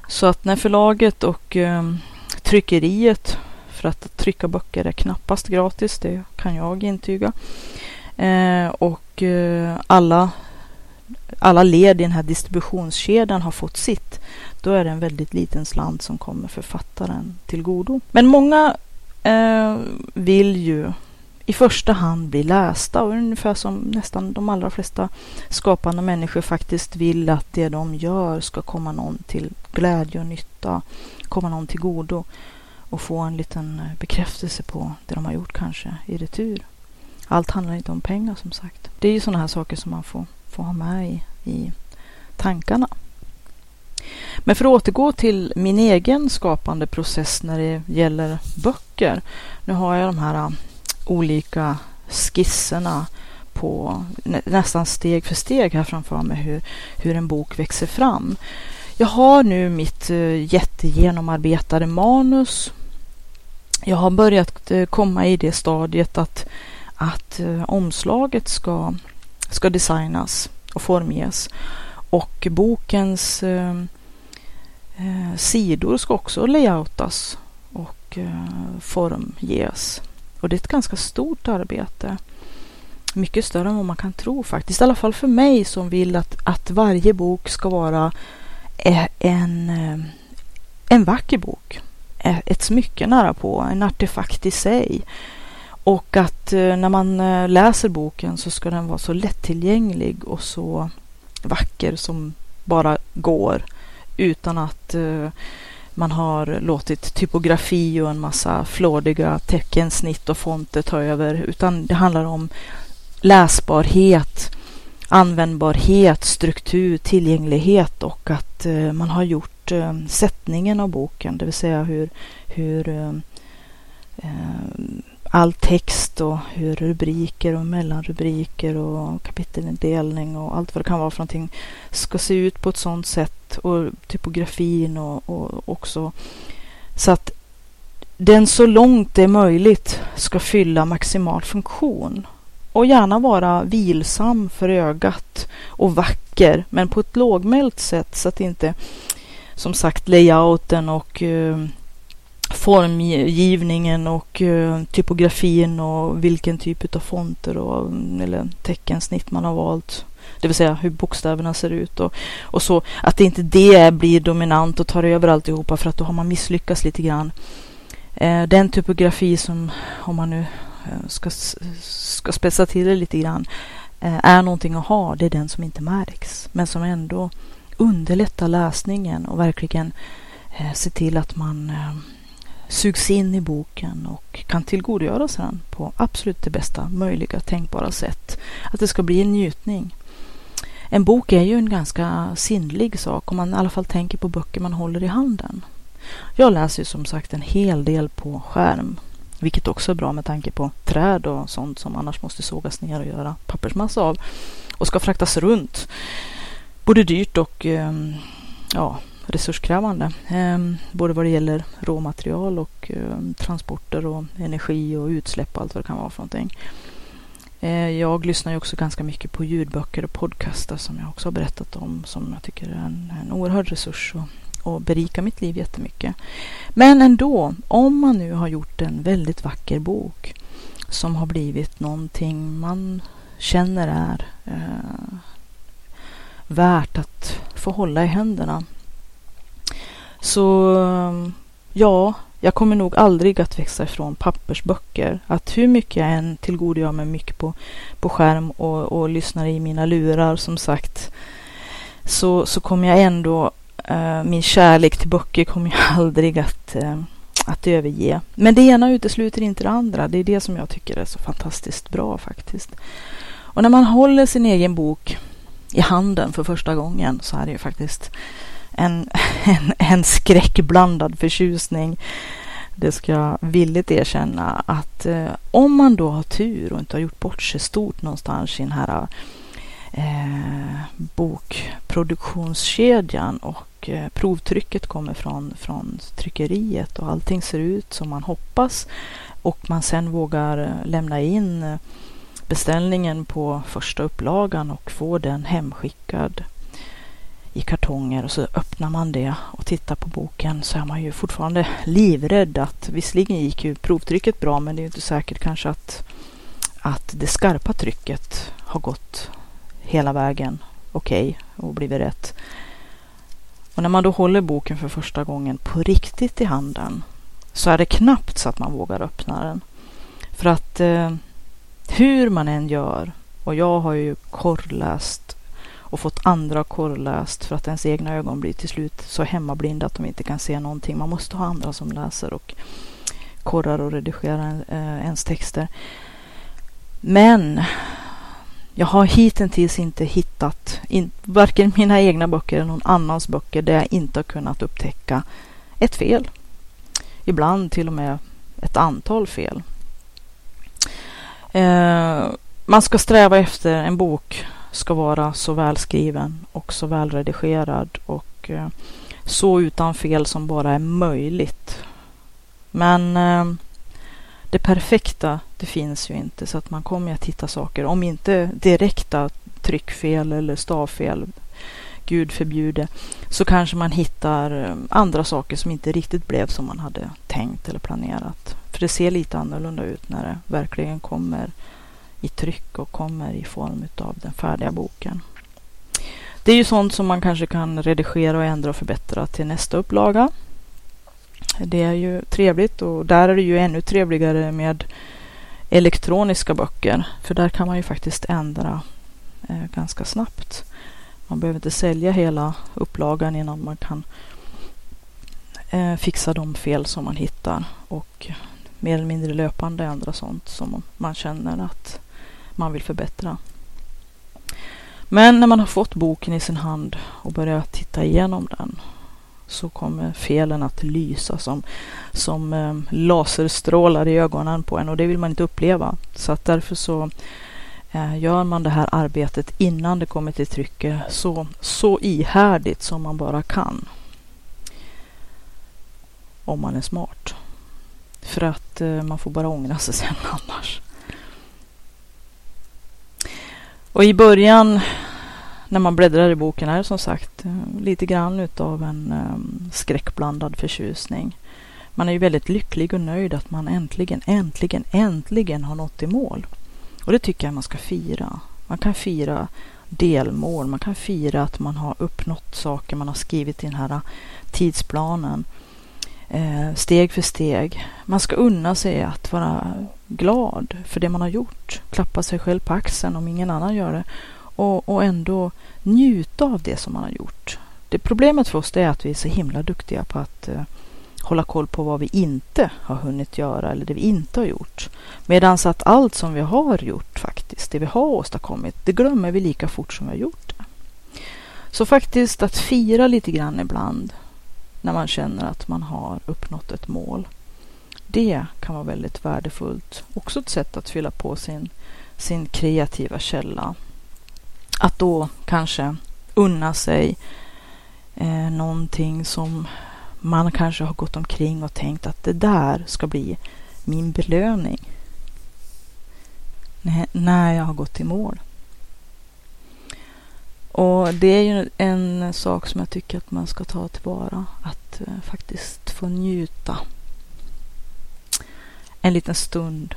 Så att när förlaget och eh, tryckeriet, för att trycka böcker är knappast gratis, det kan jag intyga. Eh, och eh, alla, alla led i den här distributionskedjan har fått sitt, då är det en väldigt liten slant som kommer författaren till godo. Men många eh, vill ju i första hand bli lästa och ungefär som nästan de allra flesta skapande människor faktiskt vill att det de gör ska komma någon till glädje och nytta, komma någon till godo och få en liten eh, bekräftelse på det de har gjort kanske i retur. Allt handlar inte om pengar som sagt. Det är ju sådana här saker som man får, får ha med i, i tankarna. Men för att återgå till min egen skapande process när det gäller böcker. Nu har jag de här äh, olika skisserna på nästan steg för steg här framför mig hur, hur en bok växer fram. Jag har nu mitt äh, jättegenomarbetade manus. Jag har börjat äh, komma i det stadiet att, att omslaget ska, ska designas och formges. Och bokens eh, eh, sidor ska också layoutas och eh, formges. Och det är ett ganska stort arbete. Mycket större än vad man kan tro faktiskt. I alla fall för mig som vill att, att varje bok ska vara eh, en, en vacker bok. Ett smycke nära på, en artefakt i sig. Och att eh, när man eh, läser boken så ska den vara så lättillgänglig och så vacker som bara går. Utan att eh, man har låtit typografi och en massa flådiga teckensnitt och fonter ta över, utan det handlar om läsbarhet, användbarhet, struktur, tillgänglighet och att man har gjort sättningen av boken, det vill säga hur, hur eh all text och hur rubriker och mellanrubriker och kapitelindelning och allt vad det kan vara för någonting ska se ut på ett sådant sätt och typografin och, och också. Så att den så långt det är möjligt ska fylla maximal funktion och gärna vara vilsam för ögat och vacker men på ett lågmält sätt så att inte som sagt layouten och uh, formgivningen och eh, typografin och vilken typ av fonter och, mm, eller teckensnitt man har valt. Det vill säga hur bokstäverna ser ut och, och så. Att inte det blir dominant och tar över alltihopa för att då har man misslyckats lite grann. Eh, den typografi som, om man nu eh, ska, ska spetsa till det lite grann, är någonting att ha. Det är den som inte märks men som ändå underlättar läsningen och verkligen ser se till att man sugs in i boken och kan tillgodogöra sig den på absolut det bästa möjliga tänkbara sätt. Att det ska bli en njutning. En bok är ju en ganska sinnlig sak om man i alla fall tänker på böcker man håller i handen. Jag läser ju som sagt en hel del på skärm, vilket också är bra med tanke på träd och sånt som annars måste sågas ner och göra pappersmassa av och ska fraktas runt. Både dyrt och ehm, ja, resurskrävande. Ehm, både vad det gäller råmaterial och ehm, transporter och energi och utsläpp och allt vad det kan vara för någonting. Eh, jag lyssnar ju också ganska mycket på ljudböcker och podcastar som jag också har berättat om som jag tycker är en, en oerhörd resurs och, och berikar mitt liv jättemycket. Men ändå, om man nu har gjort en väldigt vacker bok som har blivit någonting man känner är eh, värt att få hålla i händerna. Så ehm, ja, jag kommer nog aldrig att växa ifrån pappersböcker. Att hur mycket jag än tillgodogör mig mycket på, på skärm och, och lyssnar i mina lurar som sagt så, så kommer jag ändå, eh, min kärlek till böcker kommer jag aldrig att, eh, att överge. Men det ena utesluter inte det andra. Det är det som jag tycker är så fantastiskt bra faktiskt. Och när man håller sin egen bok i handen för första gången så är det ju faktiskt en, en, en skräckblandad förtjusning. Det ska jag villigt erkänna att eh, om man då har tur och inte har gjort bort sig stort någonstans i den här eh, bokproduktionskedjan och eh, provtrycket kommer från, från tryckeriet och allting ser ut som man hoppas och man sen vågar eh, lämna in eh, beställningen på första upplagan och få den hemskickad i kartonger och så öppnar man det och tittar på boken så är man ju fortfarande livrädd att visserligen gick ju provtrycket bra men det är ju inte säkert kanske att, att det skarpa trycket har gått hela vägen okej okay, och blivit rätt. Och när man då håller boken för första gången på riktigt i handen så är det knappt så att man vågar öppna den. För att eh, hur man än gör, och jag har ju korrläst och fått andra korrläst för att ens egna ögon blir till slut så hemmablinda att de inte kan se någonting. Man måste ha andra som läser och korrar och redigerar eh, ens texter. Men jag har hittills inte hittat, in, varken mina egna böcker eller någon annans böcker, där jag inte har kunnat upptäcka ett fel. Ibland till och med ett antal fel. Eh, man ska sträva efter en bok ska vara så välskriven och så välredigerad och eh, så utan fel som bara är möjligt. Men eh, det perfekta, det finns ju inte så att man kommer att hitta saker, om inte direkta tryckfel eller stavfel, Gud förbjude, så kanske man hittar eh, andra saker som inte riktigt blev som man hade tänkt eller planerat. För det ser lite annorlunda ut när det verkligen kommer i tryck och kommer i form av den färdiga boken. Det är ju sånt som man kanske kan redigera och ändra och förbättra till nästa upplaga. Det är ju trevligt och där är det ju ännu trevligare med elektroniska böcker. För där kan man ju faktiskt ändra eh, ganska snabbt. Man behöver inte sälja hela upplagan innan man kan eh, fixa de fel som man hittar och mer eller mindre löpande ändra sånt som man känner att man vill förbättra. Men när man har fått boken i sin hand och börjar titta igenom den så kommer felen att lysa som, som eh, laserstrålar i ögonen på en och det vill man inte uppleva. Så att därför så eh, gör man det här arbetet innan det kommer till trycket så, så ihärdigt som man bara kan. Om man är smart. För att eh, man får bara ångra sig sen annars. Och i början när man bläddrar i boken är det som sagt eh, lite grann utav en um, skräckblandad förtjusning. Man är ju väldigt lycklig och nöjd att man äntligen, äntligen, äntligen har nått i mål. Och det tycker jag man ska fira. Man kan fira delmål, man kan fira att man har uppnått saker man har skrivit i den här tidsplanen. Eh, steg för steg. Man ska unna sig att vara glad för det man har gjort. Klappa sig själv på axeln om ingen annan gör det. Och, och ändå njuta av det som man har gjort. Det problemet för oss är att vi är så himla duktiga på att eh, hålla koll på vad vi inte har hunnit göra eller det vi inte har gjort. Medan att allt som vi har gjort faktiskt, det vi har åstadkommit, det glömmer vi lika fort som vi har gjort det. Så faktiskt att fira lite grann ibland när man känner att man har uppnått ett mål. Det kan vara väldigt värdefullt. Också ett sätt att fylla på sin, sin kreativa källa. Att då kanske unna sig eh, någonting som man kanske har gått omkring och tänkt att det där ska bli min belöning när jag har gått i mål. Och det är ju en sak som jag tycker att man ska ta tillvara. Att eh, faktiskt få njuta en liten stund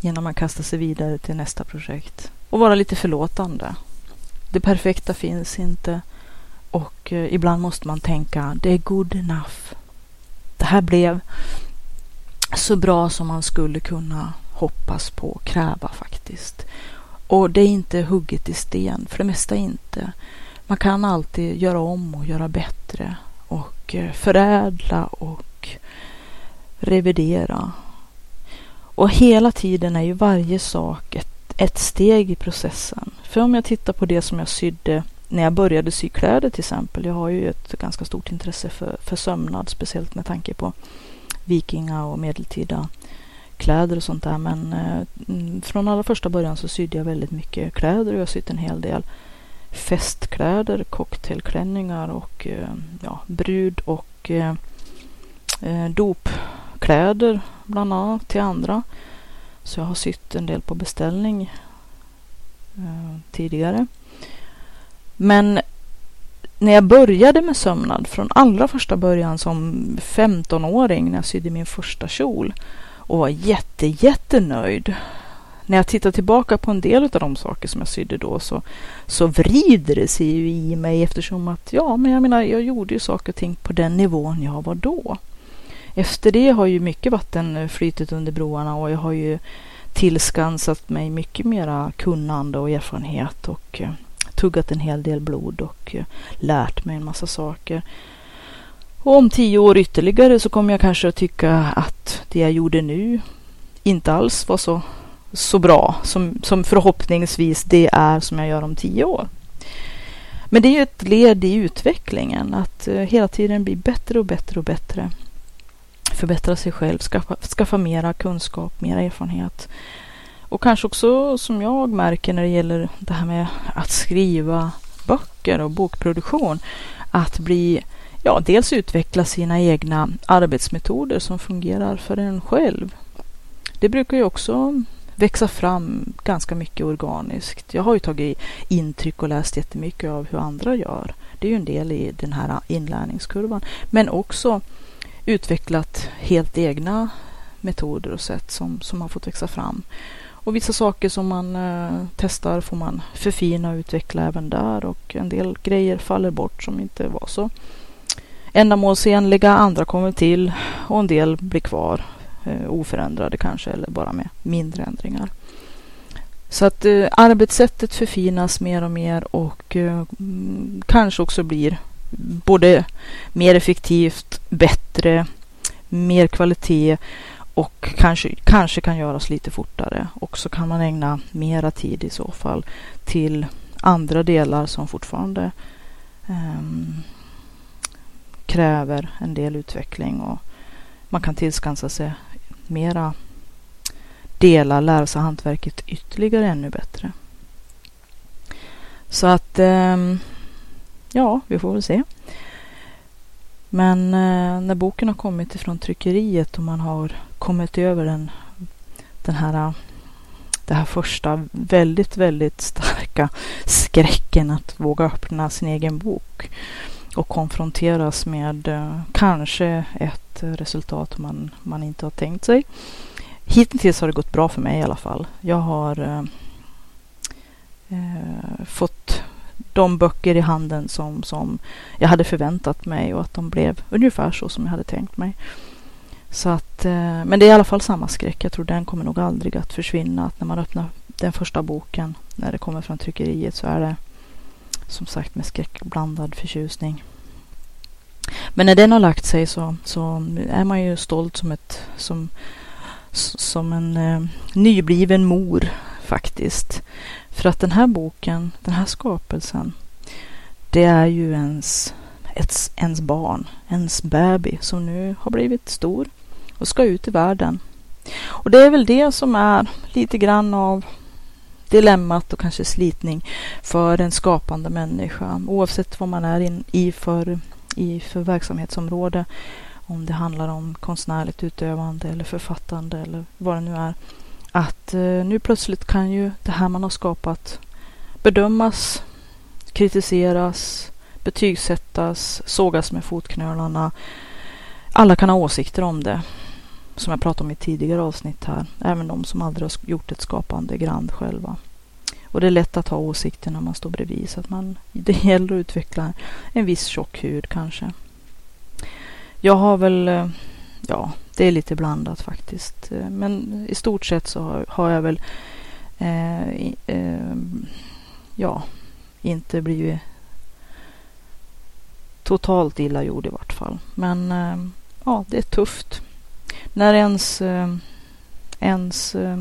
innan man kastar sig vidare till nästa projekt. Och vara lite förlåtande. Det perfekta finns inte. Och eh, ibland måste man tänka, det är good enough. Det här blev så bra som man skulle kunna hoppas på och kräva faktiskt. Och det är inte hugget i sten, för det mesta inte. Man kan alltid göra om och göra bättre och eh, förädla och revidera. Och hela tiden är ju varje sak ett, ett steg i processen. För om jag tittar på det som jag sydde när jag började sy kläder till exempel. Jag har ju ett ganska stort intresse för, för sömnad, speciellt med tanke på vikinga och medeltida kläder och sånt där. Men eh, mm, från allra första början så sydde jag väldigt mycket kläder och jag har sytt en hel del festkläder, cocktailklänningar och eh, ja, brud och eh, eh, dopkläder bland annat till andra. Så jag har sytt en del på beställning eh, tidigare. Men när jag började med sömnad från allra första början som 15-åring när jag sydde min första kjol och var jätte, jättenöjd. När jag tittar tillbaka på en del av de saker som jag sydde då så, så vrider det sig ju i mig eftersom att, ja, men jag menar, jag gjorde ju saker och ting på den nivån jag var då. Efter det har ju mycket vatten flytit under broarna och jag har ju tillskansat mig mycket mera kunnande och erfarenhet och eh, tuggat en hel del blod och eh, lärt mig en massa saker. Och om tio år ytterligare så kommer jag kanske att tycka att det jag gjorde nu inte alls var så, så bra som, som förhoppningsvis det är som jag gör om tio år. Men det är ju ett led i utvecklingen att eh, hela tiden bli bättre och bättre och bättre. Förbättra sig själv, skaffa, skaffa mera kunskap, mera erfarenhet. Och kanske också som jag märker när det gäller det här med att skriva böcker och bokproduktion. Att bli ja, dels utveckla sina egna arbetsmetoder som fungerar för en själv. Det brukar ju också växa fram ganska mycket organiskt. Jag har ju tagit intryck och läst jättemycket av hur andra gör. Det är ju en del i den här inlärningskurvan. Men också utvecklat helt egna metoder och sätt som, som har fått växa fram. Och vissa saker som man eh, testar får man förfina och utveckla även där och en del grejer faller bort som inte var så ändamålsenliga, andra kommer till och en del blir kvar eh, oförändrade kanske eller bara med mindre ändringar. Så att eh, arbetssättet förfinas mer och mer och eh, kanske också blir både mer effektivt, bättre, mer kvalitet och kanske, kanske kan göras lite fortare. Och så kan man ägna mera tid i så fall till andra delar som fortfarande um, kräver en del utveckling och man kan tillskansa sig mera delar, lära sig hantverket ytterligare ännu bättre. Så att, ehm, ja, vi får väl se. Men eh, när boken har kommit ifrån tryckeriet och man har kommit över den, den här, det här första väldigt, väldigt starka skräcken att våga öppna sin egen bok och konfronteras med eh, kanske ett resultat man, man inte har tänkt sig. Hittills har det gått bra för mig i alla fall. Jag har eh, eh, fått de böcker i handen som, som jag hade förväntat mig och att de blev ungefär så som jag hade tänkt mig. Så att, eh, men det är i alla fall samma skräck. Jag tror den kommer nog aldrig att försvinna. Att när man öppnar den första boken, när det kommer från tryckeriet, så är det som sagt med skräckblandad förtjusning. Men när den har lagt sig så, så är man ju stolt som, ett, som, som en eh, nybliven mor faktiskt. För att den här boken, den här skapelsen, det är ju ens, ens, ens barn, ens baby som nu har blivit stor och ska ut i världen. Och det är väl det som är lite grann av dilemmat och kanske slitning för en skapande människa oavsett vad man är in, i, för, i för verksamhetsområde. Om det handlar om konstnärligt utövande eller författande eller vad det nu är. Att eh, nu plötsligt kan ju det här man har skapat bedömas, kritiseras, betygsättas, sågas med fotknölarna. Alla kan ha åsikter om det som jag pratade om i tidigare avsnitt här. Även de som aldrig har gjort ett skapande grand själva. Och det är lätt att ha åsikter när man står bredvid. Så att man, det gäller att utveckla en viss tjock hud kanske. Jag har väl, eh, ja, det är lite blandat faktiskt. Eh, men i stort sett så har, jag väl, eh, eh, ja, inte blivit totalt illa gjord i vart fall. Men eh, ja, det är tufft när ens, eh, ens eh,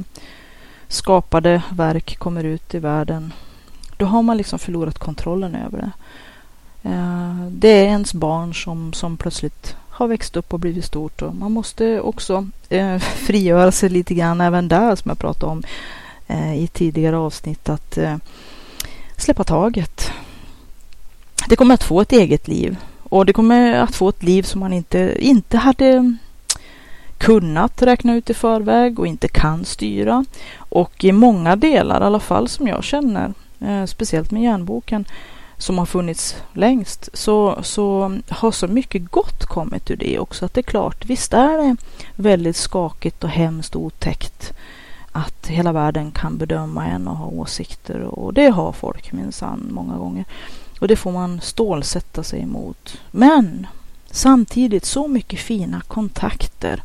skapade verk kommer ut i världen, då har man liksom förlorat kontrollen över det. Eh, det är ens barn som, som plötsligt har växt upp och blivit stort och man måste också frigöra sig lite grann även där som jag pratade om i tidigare avsnitt att släppa taget. Det kommer att få ett eget liv och det kommer att få ett liv som man inte, inte hade kunnat räkna ut i förväg och inte kan styra. Och i många delar, i alla fall som jag känner, eh, speciellt med järnboken som har funnits längst, så, så har så mycket gott kommit ur det också. Att det är klart, visst är det väldigt skakigt och hemskt och otäckt att hela världen kan bedöma en och ha åsikter och det har folk minsann många gånger. Och det får man stålsätta sig emot. Men Samtidigt så mycket fina kontakter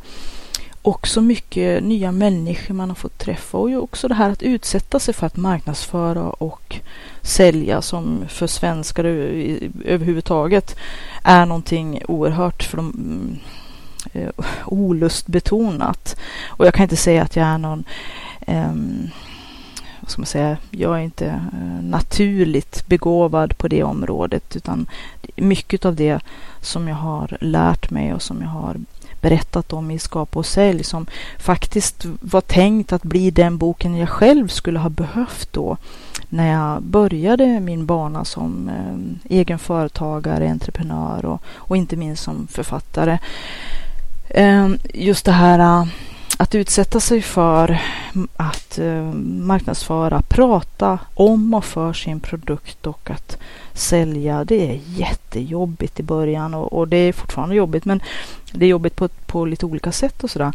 och så mycket nya människor man har fått träffa och ju också det här att utsätta sig för att marknadsföra och sälja som för svenskar överhuvudtaget är någonting oerhört för de, mm, eh, olustbetonat. Och jag kan inte säga att jag är någon um, ska man säga, jag är inte eh, naturligt begåvad på det området utan mycket av det som jag har lärt mig och som jag har berättat om i Skapa och sälj som faktiskt var tänkt att bli den boken jag själv skulle ha behövt då när jag började min bana som eh, egen företagare, entreprenör och, och inte minst som författare. Eh, just det här eh, att utsätta sig för att eh, marknadsföra, prata om och för sin produkt och att sälja, det är jättejobbigt i början och, och det är fortfarande jobbigt men det är jobbigt på, på lite olika sätt och sådär.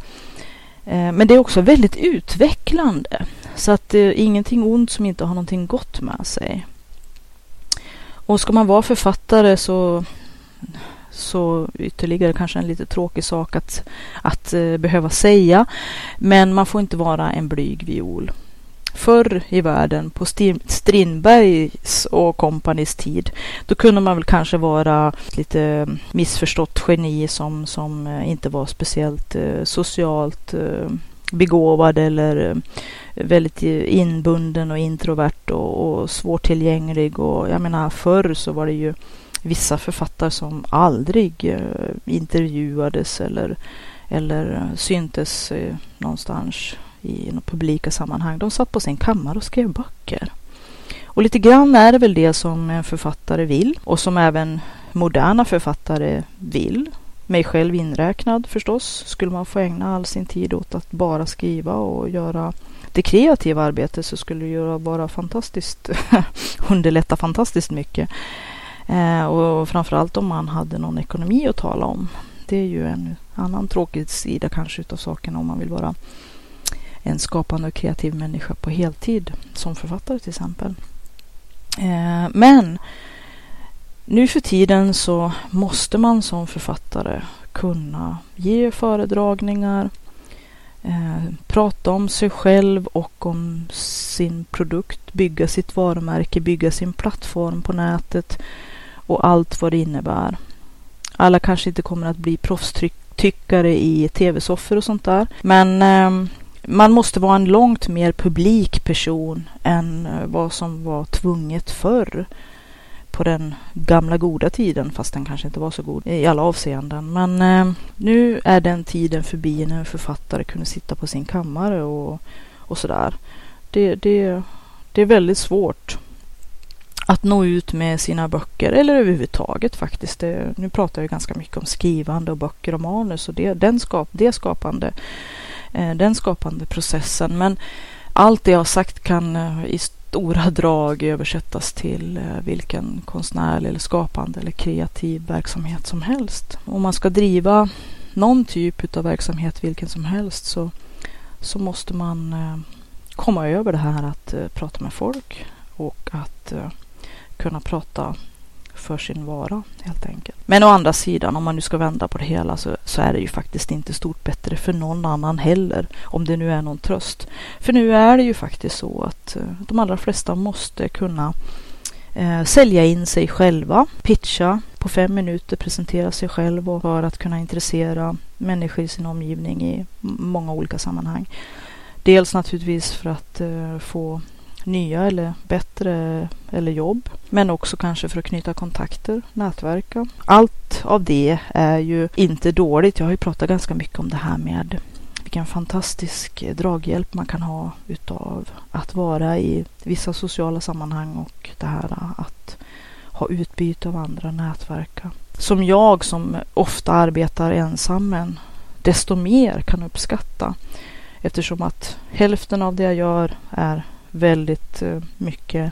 Eh, men det är också väldigt utvecklande så att uh, ingenting ont som inte har någonting gott med sig. Och ska man vara författare så så ytterligare kanske en lite tråkig sak att, att eh, behöva säga. Men man får inte vara en blyg viol. Förr i världen på Strindbergs och kompanis tid, då kunde man väl kanske vara lite missförstått geni som, som eh, inte var speciellt eh, socialt begåvad eller väldigt inbunden och introvert och, och svårtillgänglig. Och jag menar förr så var det ju vissa författare som aldrig eh, intervjuades eller, eller eh, syntes eh, någonstans i publika sammanhang. De satt på sin kammare och skrev böcker. Och lite grann är det väl det som en författare vill och som även moderna författare vill. Mig själv inräknad förstås. Skulle man få ägna all sin tid åt att bara skriva och göra det kreativa arbetet så skulle det ju vara fantastiskt underlätta fantastiskt mycket. Eh, och framförallt om man hade någon ekonomi att tala om. Det är ju en annan tråkig sida kanske utav saken om man vill vara en skapande och kreativ människa på heltid som författare till exempel. Eh, men nu för tiden så måste man som författare kunna ge föredragningar, eh, prata om sig själv och om sin produkt, bygga sitt varumärke, bygga sin plattform på nätet och allt vad det innebär. Alla kanske inte kommer att bli proffstyckare i tv-soffor och sånt där. Men eh, man måste vara en långt mer publik person än eh, vad som var tvunget förr på den gamla goda tiden, fast den kanske inte var så god i alla avseenden. Men eh, nu är den tiden förbi när en författare kunde sitta på sin kammare och, och sådär. Det, det, det är väldigt svårt att nå ut med sina böcker eller överhuvudtaget faktiskt. Det, nu pratar jag ganska mycket om skrivande och böcker och manus och det, den, skap, det skapande, eh, den skapande processen. Men allt det jag har sagt kan eh, i stora drag översättas till eh, vilken konstnärlig eller skapande eller kreativ verksamhet som helst. Om man ska driva någon typ av verksamhet, vilken som helst, så, så måste man komma över det här att prata med folk och att kunna prata för sin vara helt enkelt. Men å andra sidan, om man nu ska vända på det hela så, så, är det ju faktiskt inte stort bättre för någon annan heller, om det nu är någon tröst. För nu är det ju faktiskt så att eh, de allra flesta måste kunna eh, sälja in sig själva, pitcha på fem minuter, presentera sig själv och för att kunna intressera människor i sin omgivning i många olika sammanhang. Dels naturligtvis för att eh, få nya eller bättre eller jobb. Men också kanske för att knyta kontakter, nätverka. Allt av det är ju inte dåligt. Jag har ju pratat ganska mycket om det här med vilken fantastisk draghjälp man kan ha utav att vara i vissa sociala sammanhang och det här att ha utbyte av andra, nätverka. Som jag som ofta arbetar ensam men desto mer kan uppskatta eftersom att hälften av det jag gör är väldigt eh, mycket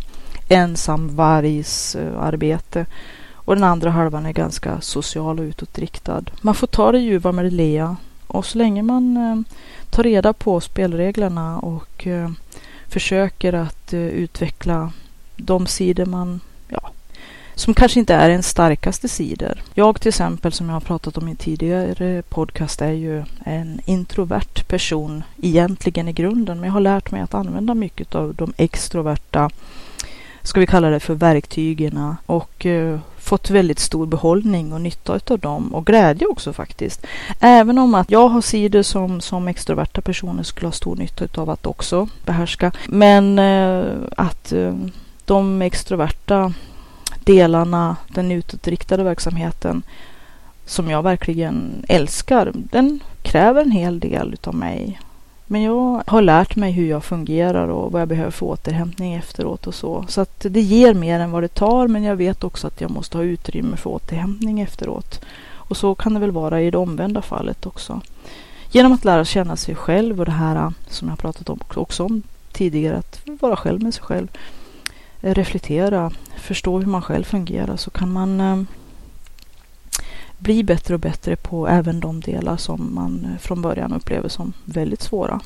ensamvargsarbete. Eh, och den andra halvan är ganska social och utåtriktad. Man får ta det ljuva med det lea. Och så länge man eh, tar reda på spelreglerna och försöker att utveckla de sidor man som kanske inte är ens starkaste sidor. Jag till exempel, som jag har pratat om i tidigare podcast, är ju en introvert person egentligen i grunden. Men jag har lärt mig att använda mycket av de extroverta, ska vi kalla det för verktygen och eh, fått väldigt stor behållning och nytta av dem och glädje också faktiskt. Även om att jag har sidor som, som extroverta personer skulle ha stor nytta av att också behärska. Men eh, att eh, de extroverta delarna, den utåtriktade verksamheten som jag verkligen älskar, den kräver en hel del utav mig. Men jag har lärt mig hur jag fungerar och vad jag behöver för återhämtning efteråt och så. Så att det ger mer än vad det tar, men jag vet också att jag måste ha utrymme för återhämtning efteråt. Och så kan det väl vara i det omvända fallet också. Genom att lära känna sig själv och det här som jag pratat om också om tidigare, att vara själv med sig själv reflektera, förstå hur man själv fungerar så kan man eh, bli bättre och bättre på även de delar som man eh, från början upplever som väldigt svåra.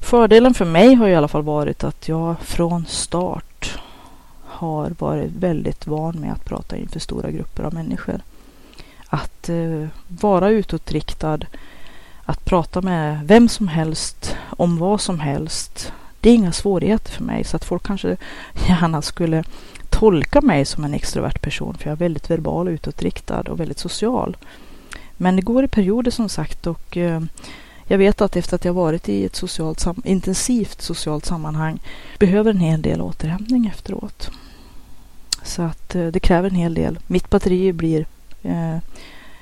Fördelen för mig har i alla fall varit att jag från start har varit väldigt van med att prata inför stora grupper av människor. Att eh, vara utåtriktad, att prata med vem som helst om vad som helst, det är inga svårigheter för mig så att folk kanske gärna skulle tolka mig som en extrovert person för jag är väldigt verbal och utåtriktad och väldigt social. Men det går i perioder som sagt och eh, jag vet att efter att jag varit i ett socialt intensivt socialt sammanhang behöver en hel del återhämtning efteråt. Så att eh, det kräver en hel del. Mitt batteri blir eh,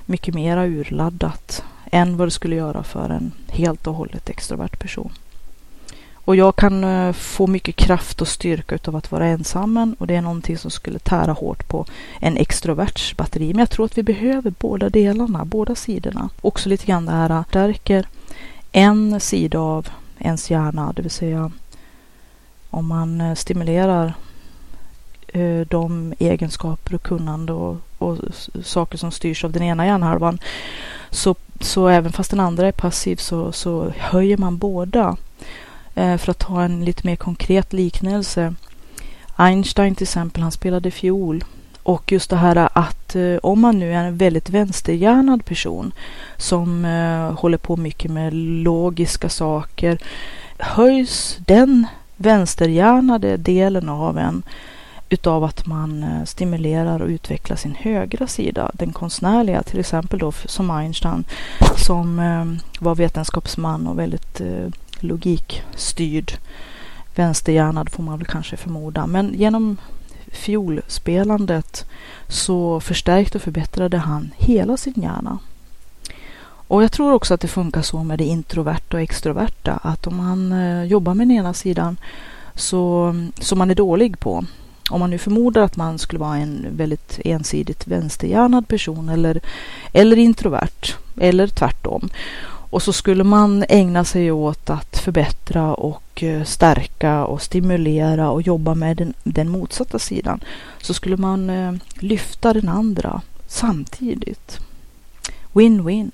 mycket mera urladdat än vad det skulle göra för en helt och hållet extrovert person. Och jag kan eh, få mycket kraft och styrka av att vara ensam och det är någonting som skulle tära hårt på en extroverts batteri. Men jag tror att vi behöver båda delarna, båda sidorna. Också lite grann det här eh, stärker en sida av ens hjärna, det vill säga om man eh, stimulerar de egenskaper och kunnande och, och saker som styrs av den ena hjärnhalvan så, så även fast den andra är passiv så, så höjer man båda. Eh, för att ta en lite mer konkret liknelse. Einstein till exempel, han spelade fiol. Och just det här att eh, om man nu är en väldigt vänsterhjärnad person som eh, håller på mycket med logiska saker. Höjs den vänsterhjärnade delen av en utav att man stimulerar och utvecklar sin högra sida, den konstnärliga, till exempel då som Einstein som var vetenskapsman och väldigt logikstyrd. Vänsterhjärnad får man väl kanske förmoda, men genom fiolspelandet så förstärkte och förbättrade han hela sin hjärna. Och jag tror också att det funkar så med det introverta och extroverta, att om man eh, jobbar med den ena sidan så, som man är dålig på. Om man nu förmodar att man skulle vara en väldigt ensidigt vänsterhjärnad person eller, eller introvert eller tvärtom. Och så skulle man ägna sig åt att förbättra och eh, stärka och stimulera och jobba med den, den motsatta sidan. Så skulle man eh, lyfta den andra samtidigt. Win-win.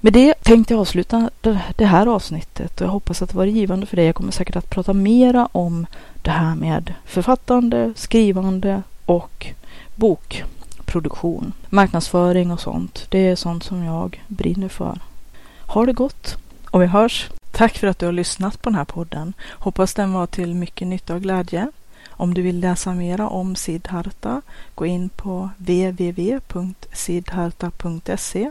Med det tänkte jag avsluta det här avsnittet och jag hoppas att det var givande för dig. Jag kommer säkert att prata mera om det här med författande, skrivande och bok produktion, marknadsföring och sånt. Det är sånt som jag brinner för. Ha det gott och vi hörs. Tack för att du har lyssnat på den här podden. Hoppas den var till mycket nytta och glädje. Om du vill läsa mera om Siddharta, gå in på www.siddharta.se